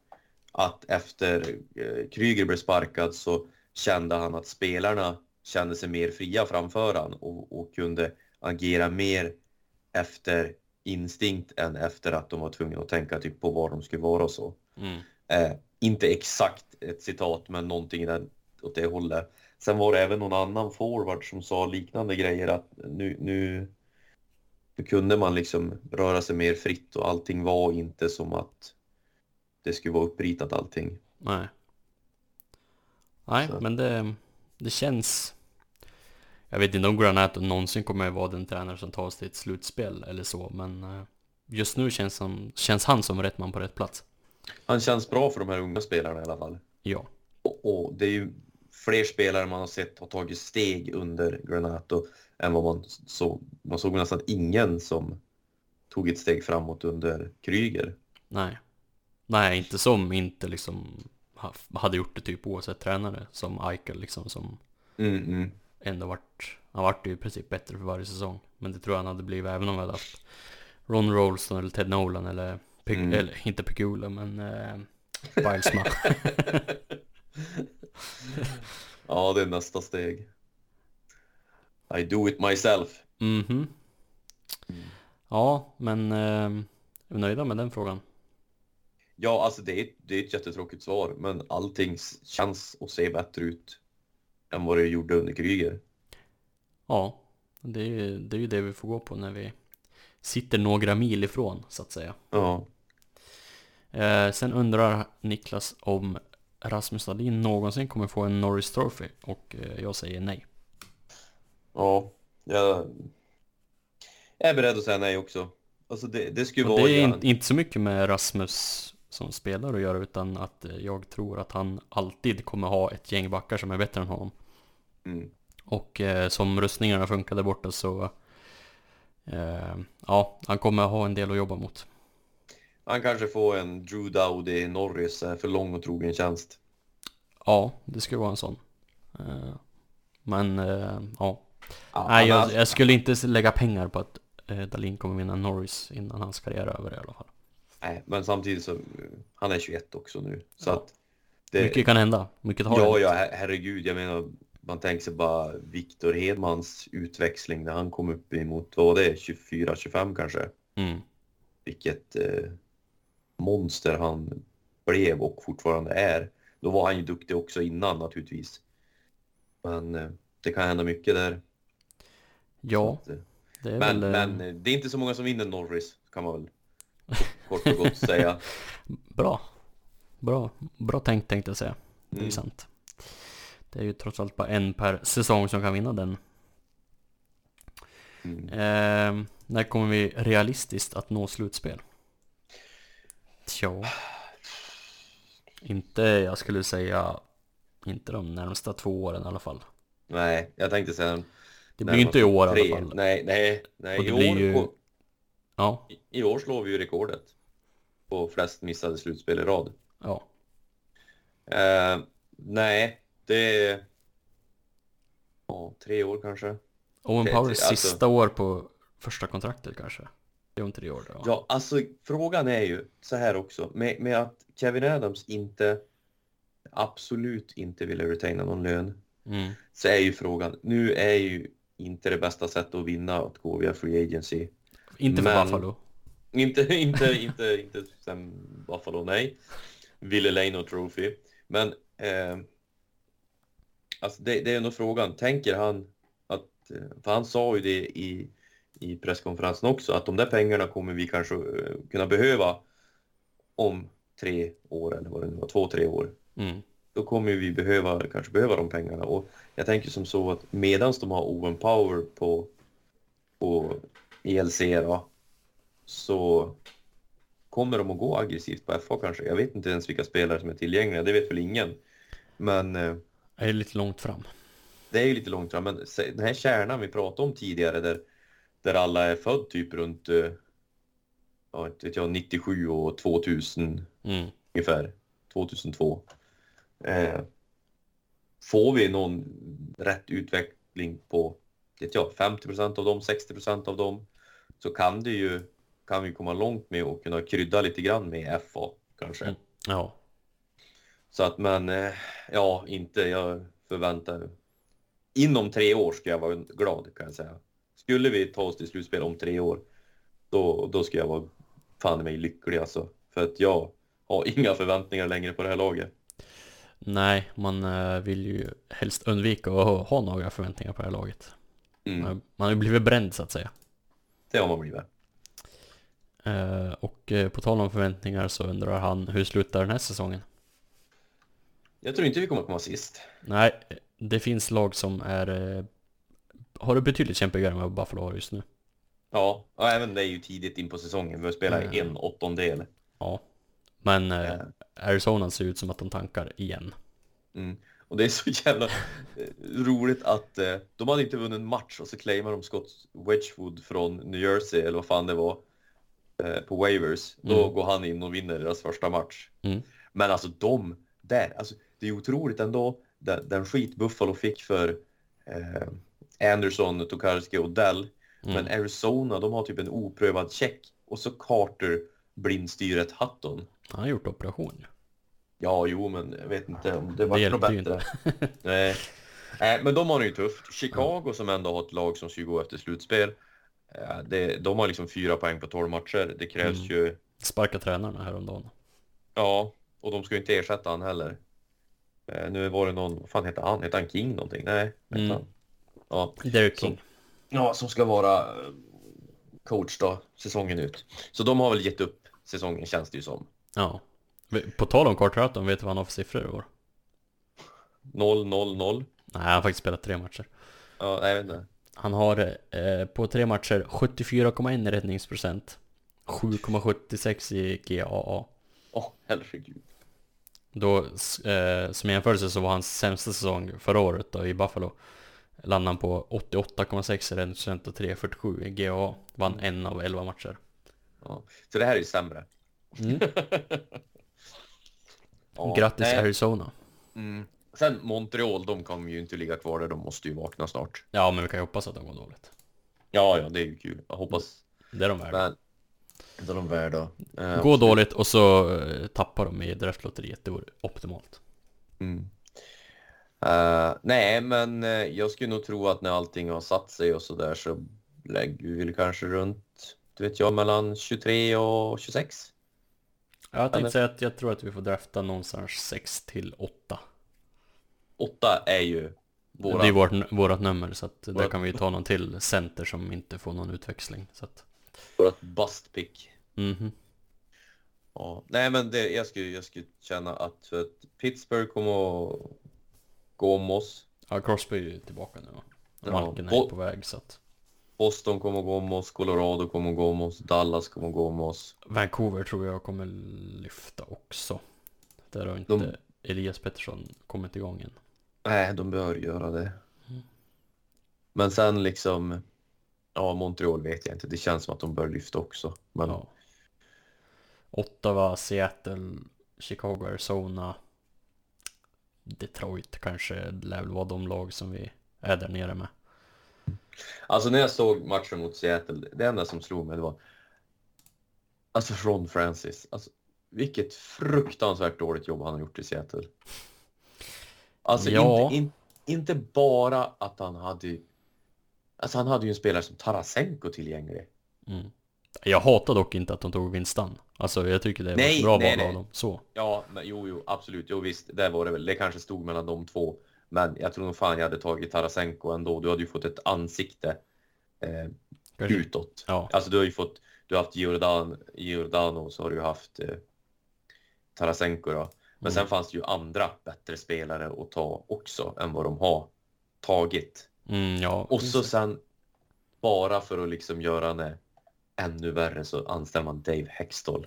att efter eh, Kryger blev sparkad så kände han att spelarna kände sig mer fria framför han och, och kunde agera mer efter instinkt än efter att de var tvungna att tänka typ på var de skulle vara och så. Mm. Eh, inte exakt ett citat, men någonting den, åt det hållet. Sen var det även någon annan forward som sa liknande grejer att nu, nu, nu kunde man liksom röra sig mer fritt och allting var inte som att det skulle vara uppritat allting. Nej. Nej, Så. men det, det känns... Jag vet inte om Granato någonsin kommer att vara den tränare som tar oss till ett slutspel eller så, men eh, just nu känns, som, känns han som rätt man på rätt plats. Han känns bra för de här unga spelarna i alla fall. Ja. Och, och det är ju fler spelare man har sett har tagit steg under Granato än vad man såg. Man såg nästan ingen som tog ett steg framåt under Kryger. Nej. Nej, inte som inte liksom ha- hade gjort det typ oavsett tränare som Eichel liksom som Mm, mm. ändå vart, han vart ju i princip bättre för varje säsong. Men det tror jag han hade blivit även om vi hade haft Ron Rolston eller Ted Nolan eller, Pe- Mm. eller inte Pegula men eh, Bilesma. Ja, det är nästa steg. I do it myself. Mm. Ja, men eh, är vi nöjda med den frågan? Ja, alltså det är, det är ett jättetråkigt svar, men allting känns och ser bättre ut än vad det gjorde under Kryger. Ja, det är, ju- det är ju det vi får gå på när vi sitter några mil ifrån så att säga. Ja. Eh, sen undrar Niklas om Rasmus Dahlin någonsin kommer få en Norris Trophy och eh, jag säger nej. Ja, jag är beredd att säga nej också. Alltså det, det skulle Och vara... det är inte, inte så mycket med Rasmus som spelare att göra utan att eh, jag tror att han alltid kommer ha ett gäng backar som är bättre än honom. Mm. Och eh, som rustningarna funkar där borta så eh, ja, han kommer ha en del att jobba mot. Han kanske får en Drew Dowdy Norris eh, för lång och trogen tjänst. Ja, det skulle vara en sån. Eh, men eh, ja, Ja, nej jag, jag skulle inte lägga pengar på att Dahlin kommer vinna Norris innan hans karriär är över i alla fall. Nej, men samtidigt så, han är 21 också nu. Så Ja. att... Det, Mycket kan hända, mycket har ja, hänt. ja, her- herregud. Jag menar, man tänker sig bara Viktor Hedmans utväxling när han kom upp emot, vad var det, 24-25 kanske? Mm. Vilket eh, monster han blev och fortfarande är. Då var han ju duktig också innan naturligtvis. Men eh, det kan hända mycket där. Ja, att, eh, det är men, väl... eh, men det är inte så många som vinner Norris, kan man väl kort och gott säga. Bra. Bra, bra tänkt tänkte jag säga. Det är Mm. sant. Det är ju trots allt bara en per säsong som kan vinna den. Mm. Eh, när kommer vi realistiskt att nå slutspel? Tja. Inte, jag skulle säga, inte de närmsta två åren i alla fall. Nej, jag tänkte säga Det blir ju inte i år i tre. alla fall. Nej, nej, nej. Och det I, blir år, ju- på- Ja, i- I år slår vi ju rekordet på flest missade slutspel i rad. ja. Eh, nej, det. Ja, tre år kanske. Owen Powers alltså- sista år på första kontraktet kanske. Om tre år då. Ja, alltså frågan är ju så här också. Med, med att Kevin Adams inte absolut inte ville retaina någon lön Mm. så är ju frågan, nu är ju inte det bästa sättet att vinna att gå via free agency. Inte för Men- Buffalo. Inte, inte, inte, inte sen Buffalo, nej. Ville och Trophy. Men eh, alltså det, det är nog frågan, tänker han att, eh, för han sa ju det i, i presskonferensen också, att de där pengarna kommer vi kanske eh, kunna behöva om tre år eller vad det nu var, två, tre år. Mm. Då kommer vi behöva, kanske behöva de pengarna. Och jag tänker som så att medans de har Owen Power på, på ELC då, så kommer de att gå aggressivt på FA kanske. Jag vet inte ens vilka spelare som är tillgängliga, det vet väl ingen. Men eh, Jag är lite långt fram. det är ju lite långt fram. Men den här kärnan vi pratade om tidigare där, där alla är född typ runt eh, ja, inte vet jag, 97 och 2000 Mm. ungefär 2002. Eh, får vi någon rätt utveckling på vet jag, 50% av dem, 60% av dem så kan det ju kan vi komma långt med och kunna krydda lite grann med FA kanske. Mm. Ja. Så att men eh, ja, inte jag förväntar Inom tre år ska jag vara glad kan jag säga. Skulle vi ta oss till slutspel om tre år då, då ska jag vara fan i mig lycklig alltså. För att jag har inga förväntningar längre på det här laget. Nej, man eh, vill ju helst undvika att ha- några förväntningar på det här laget. Mm, Man har ju blivit bränd så att säga. det har man blivit. Eh, och eh, på tal om förväntningar så undrar han hur slutar den här säsongen? Jag tror inte vi kommer att komma sist. Nej, det finns lag som är har det betydligt kämpigare än vad Buffalo har just nu. Ja, och även det är ju tidigt in på säsongen. Vi har spelat Mm. en åttondel. Ja. Men eh, Ja. Arizona ser ut som att de tankar igen. Mm. Och det är så jävla eh, roligt att eh, de hade inte vunnit en match och så claimar de Scott Wedgwood från New Jersey eller vad fan det var eh, på waivers. Då Mm. går han in och vinner deras första match. Mm. Men alltså de där, alltså det är otroligt ändå den, den skit Buffalo fick för eh, Anderson, Tokarski och Dell. Mm. Men Arizona, de har typ en oprövad check och så Carter blindstyret Hutton. Han har gjort operation ju. Ja, jo, men jag vet inte om det var något bättre. Nej. Nej, men de har det ju tufft. Chicago som ändå har ett lag som ska gå efter slutspel. eh, Det, de har liksom fyra poäng på 12 matcher. Det krävs Mm. ju, Sparka tränarna häromdagen. ja, och de ska ju inte ersätta han heller. Eh, Nu var det någon, vad fan heter han? Heter han King någonting? Nej, Mm. han? Ja, Derek Som- King. ja, som ska vara eh, coach då, säsongen ut. Så de har väl gett upp säsongen känns det ju som. Ja. På tal om Carter Hutton, vet du vad han har för siffror i år? 0-0-0. Nej, han har faktiskt spelat tre matcher. Ja, jag vet inte. Han har eh, på tre matcher 74,1 räddningsprocent 7,76 i GAA Åh, herregud. Då, eh, som jämförelse så var hans sämsta säsong förra året då i Buffalo Landade han på 88,6 räddningsprocent och 3,47 i GAA Vann en av 11 matcher Ja. Så det här är ju sämre. mm. Ja, Grattis nej. Arizona Mm. Sen Montreal, de kommer ju inte ligga kvar där. De måste ju vakna snart. Ja men vi kan ju hoppas att de går dåligt Ja, ja, det är ju kul. Jag hoppas. Det är de värda Men det är de värda. Eh, Gå dåligt och så eh, tappar de i draftlotteriet, det vore optimalt Mm. Eh, nej, men eh, jag skulle nog tro att när allting har satt sig och så där så lägger vi väl kanske runt, du vet jag, mellan 23 och 26. Jag tänkte säga att jag tror att vi får drafta någonstans 6 till 8 8 är ju våra... Det är vårt, vårat nummer så att där Vårat- kan vi ta någon till center som inte får någon utväxling så att vårat bust pick. mhm Ja, nej men det, jag, skulle, jag skulle känna att, att Pittsburgh kommer att gå om oss. Ja Crosby är ju tillbaka nu va? Ja, Malkin är på väg så att Boston kommer gå om oss, Colorado kommer gå om oss, Dallas kommer gå om oss. Vancouver tror jag kommer lyfta också Där har inte De- Elias Pettersson kommit igång än Nej, de bör göra det. Mm. Men sen liksom, ja Montreal vet jag inte, det känns som att de bör lyfta också. Men ja. Ottawa, Seattle, Chicago, Arizona Detroit kanske lär väl vara de lag som vi är där nere med alltså när jag såg matchen mot Seattle, det enda som slog mig det var alltså Ron Francis. Alltså, vilket fruktansvärt dåligt jobb han har gjort i Seattle. Alltså Ja. inte, in, inte bara att han hade Alltså han hade ju en spelare som Tarasenko tillgänglig. mm. Jag hatar dock inte att de tog Winston Alltså jag tycker det var Nej, ett bra nej, val nej. av dem, så Ja, men jo, jo, absolut. Jo, visst, där var det väl. Det kanske stod mellan de två. Men jag tror nog fan jag hade tagit Tarasenko ändå. Du hade ju fått ett ansikte eh, Kanske- utåt. Ja, Alltså du har ju fått, du har haft Giordan, Giordano så har du haft eh, Tarasenko då. Men Mm. sen fanns det ju andra bättre spelare att ta också än vad de har tagit. Mm, ja. Och så sen, bara för att liksom göra det ännu värre så anställer man Dave Hextall.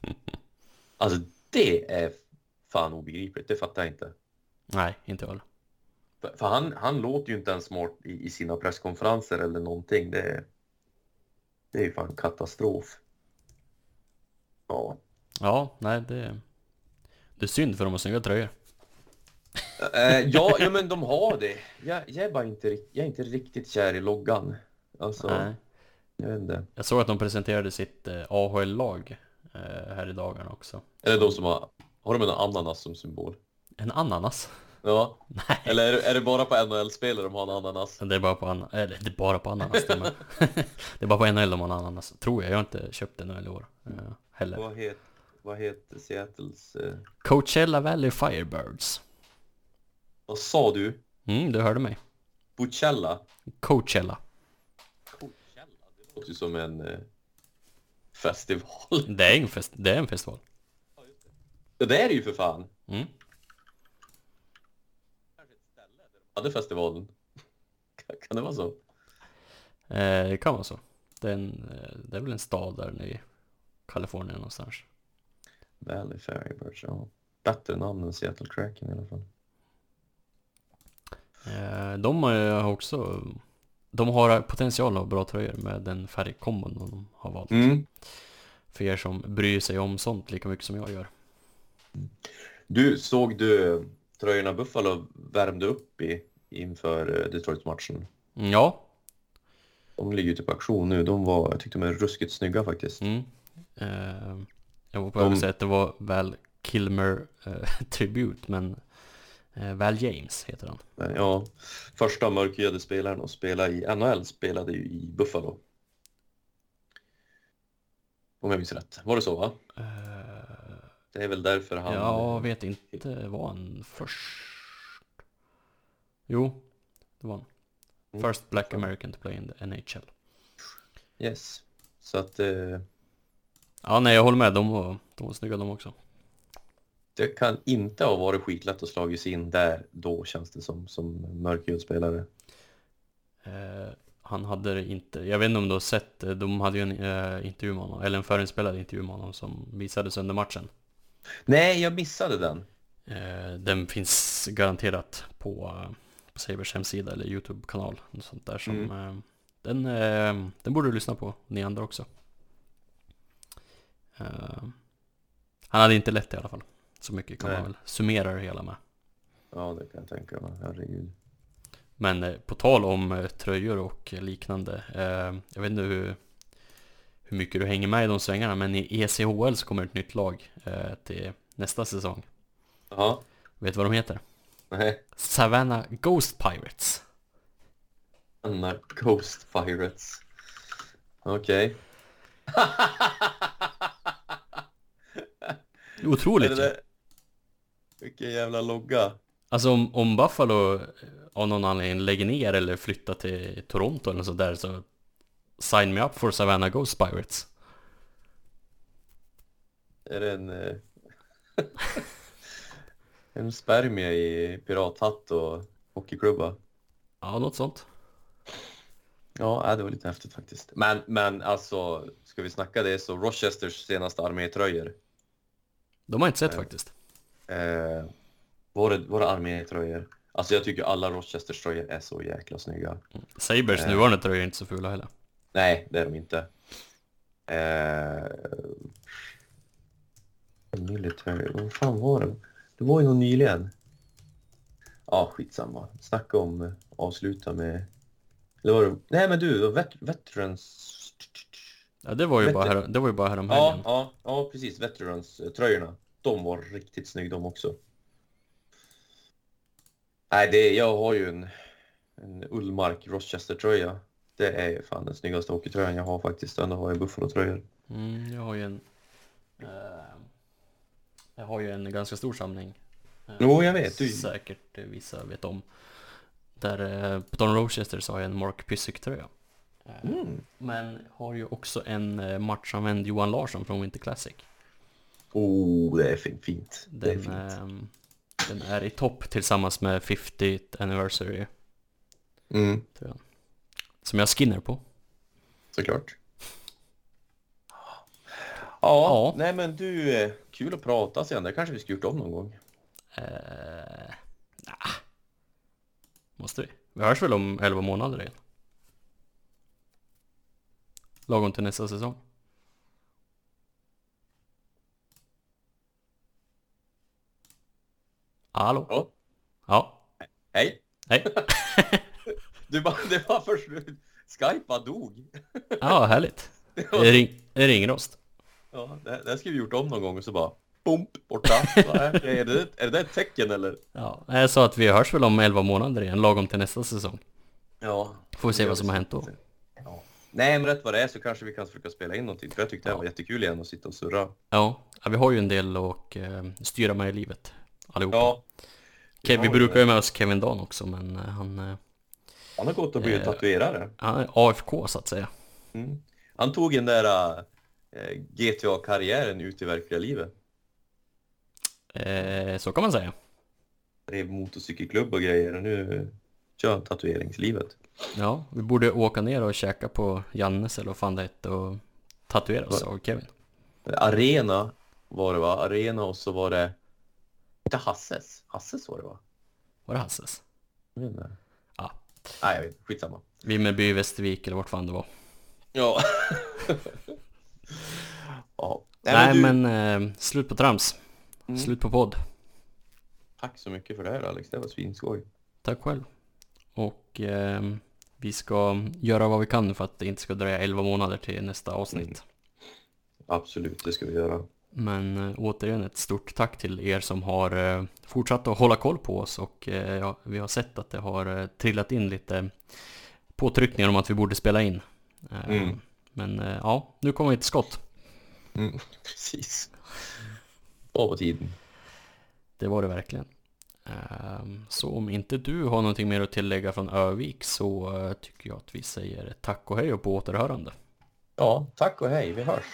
Alltså det är fan obegripligt, det fattar jag inte. Nej, inte jag. För, för han, han låter ju inte ens smart i, i sina presskonferenser eller någonting. Det är, det är ju fan katastrof. Ja. Ja, nej det... Det är synd för de har snygga tröjor. Eh, ja, ja, men de har det. Jag, jag är bara inte, jag är inte riktigt kär i loggan. Alltså, Nej. Jag vet inte. Jag såg att de presenterade sitt eh, AHL-lag eh, här i dagarna också. Är det de som har, har de en ananas som symbol? En ananas? Ja. Nej. Eller är det, är det bara på NHL-spelare de har en ananas? Det är bara på ananas, eller det är bara på ananas det, det är bara på NHL de har en ananas, tror jag. Jag har inte köpt NHL i år eh, heller. Vad heter, vad heter Seattles... Eh, Coachella Valley Firebirds. vad sa du? Mm, du hörde mig. Coachella. Coachella? Det låter ju som en eh, festival. Det är en, fest, det är en festival. Det där är ju för fan. Mm. Hade festivalen. Kan- det vara så? Eh, det kan vara så. Det är, en, eh, det är väl en stad där i Kalifornien någonstans. Valley Firebirds, ja. Bättre namn än Seattle Kraken i alla fall. Eh, de har också... De har potential ha bra tröjor med den färgkombon de har valt. Mm. För er som bryr sig om sånt lika mycket som jag gör. Du, såg du tröjorna Buffalo värmde upp i inför eh, Detroit-matchen? Ja, De ligger ute på auktion nu. De var, jag tyckte de är ruskigt snygga faktiskt. Mm. Eh, jag var på väg att säga att det var väl Kilmer eh, men Val James heter han. Men Ja, första mörkhyade spelaren att spela i NHL spelade ju i Buffalo. Om jag minns rätt. Var det så va? Eh, Det är väl därför han... jag vet inte, var han först? Jo, det var han. Mm. First Black American to play in the NHL. Yes. Så att eh, Ja, nej jag håller med, de var, de var snygga de också. Det kan inte ha varit skitlätt att slagit sig in där då känns det som, som mörkhyad spelare. Eh, han hade det inte, jag vet inte om du har sett, de hade ju en eh, intervju med honom, eller en förinspelad intervju med honom som visades under matchen. Nej, jag missade den. Eh, den finns garanterat på, eh, på Sabers hemsida eller YouTube-kanal. Något sånt där som... Mm. Eh, den, eh, den borde du lyssna på, ni andra också. Han hade inte lätt i alla fall. Så mycket kan Nej. man väl summera det hela med. Ja, det kan jag tänka mig. Herregud. Men eh, på tal om eh, tröjor och liknande. Eh, jag vet inte hur, hur mycket du hänger med i de svängarna. Men i ECHL så kommer ett nytt lag eh, till nästa säsong. Jaha. Vet du vad de heter? Nej. Savannah Ghost Pirates. Anna Ghost Pirates. Okej. Otroligt Är det där- Vilken jävla logga. Alltså om, om Buffalo eh, av någon anledning lägger ner eller flyttar till Toronto eller något sånt där så Sign me up for Savannah Ghost Pirates. Är det en... eh, en spermie i pirathatt och hockeyklubba? Ja, något sånt. Ja, äh, det var lite häftigt faktiskt. Men, men alltså, ska vi snacka det så Rochesters senaste armétröjor. De har inte sett Eh. faktiskt. Eh, var det armétröjor? Alltså jag tycker alla Rochesters tröjor är så jäkla snygga. Sabers eh. nuvarande tröjor är inte så fula heller. Nej, det är de inte. Eh, military, vad fan var det? Det var ju någon nyligen. Ja, skitsamma. Snacka om eh, avsluta med... Eller var det... Nej men du, vet, Veterans... Ja, det var ju Vet bara, här, det var ju bara härom Ja, ja, ja, precis. Veterans-tröjorna. De var riktigt snygga de också. Nej, det, jag har ju en, en Ullmark Rochester-tröja. Det är fan den snyggaste hockeytröjan jag har faktiskt. Ändå har jag Buffalo-tröjor. Mm, jag har ju en... Eh, jag har ju en ganska stor samling. Eh, Jo, jag vet, du- Säkert vissa vet om. Där eh, på Don Rochester så har jag en Mark Pysyk-tröja. Eh, Mm. Men har ju också en matchanvänd Johan Larsson från Winter Classic. Oh, det är fin- fint. Det är Den, fint. ehm, den är i topp tillsammans med 50th anniversary. Mm, tror jag. Som jag Skinner på. såklart. Ja, Ja. nej men du, eh, kul att prata sen. Det kanske vi ska gjort om någon gång. Eh, nah. Måste vi? Vi hörs väl om 11 månader igen? Lagom till nästa säsong. Hallå? Ja. Ja. Hej! Hej. Du bara, det var för slut. Skype bara dog. Ja, härligt. Det Det var, ring, det ringer oss. ja, det, det här ska vi gjort om någon gång och så bara, bump, borta. Är, det, är det där ett tecken eller? Ja, jag sa att vi hörs väl om 11 månader igen, lagom till nästa säsong. Ja. Får vi se vad som har hänt då. Ja. Nej, men rätt vad det är så kanske vi kan försöka spela in någonting. För jag tyckte det här var jättekul igen att sitta och surra. Ja, ja vi har ju en del att eh, styra med i livet. Allihopa. Ja. Kev, vi brukar ju med oss Kevin Dan också, men eh, han, eh, Han har gått och blivit Eh. tatuerare. han är AFK så att säga. Mm. Han tog den där äh, GTA-karriären ut i verkliga livet. Eh, så kan man säga. Drev motorcykelklubb och grejer och nu kör han tatueringslivet. Ja, vi borde åka ner och käka på Jannes eller vad fan det hette och tatuera oss av Kevin. Arena var det va? Arena och så var det inte Hasses. Hasses var det va? Var det Hasses? Jag vet inte. Ja. Nej, jag vet inte. Skitsamma. Vimmerby, Västervik eller vart fan det var. Ja. ja. Nej du, men, eh, slut på trams. Mm. Slut på podd. Tack så mycket för det här Alex. Det var svinskoj. Tack själv. Och eh, vi ska göra vad vi kan för att det inte ska dröja 11 månader till nästa avsnitt. Mm. Absolut, det ska vi göra. Men eh, återigen ett stort tack till er som har eh, fortsatt att hålla koll på oss och eh, ja, vi har sett att det har trillat in lite påtryckningar om att vi borde spela in. Mm. Men ja, nu kommer vi till skott. Mm. Precis. På tiden. Det var det verkligen. Eh, Så om inte du har någonting mer att tillägga från Övik så tycker jag att vi säger tack och hej och på återhörande. Ja, tack och hej. Vi hörs.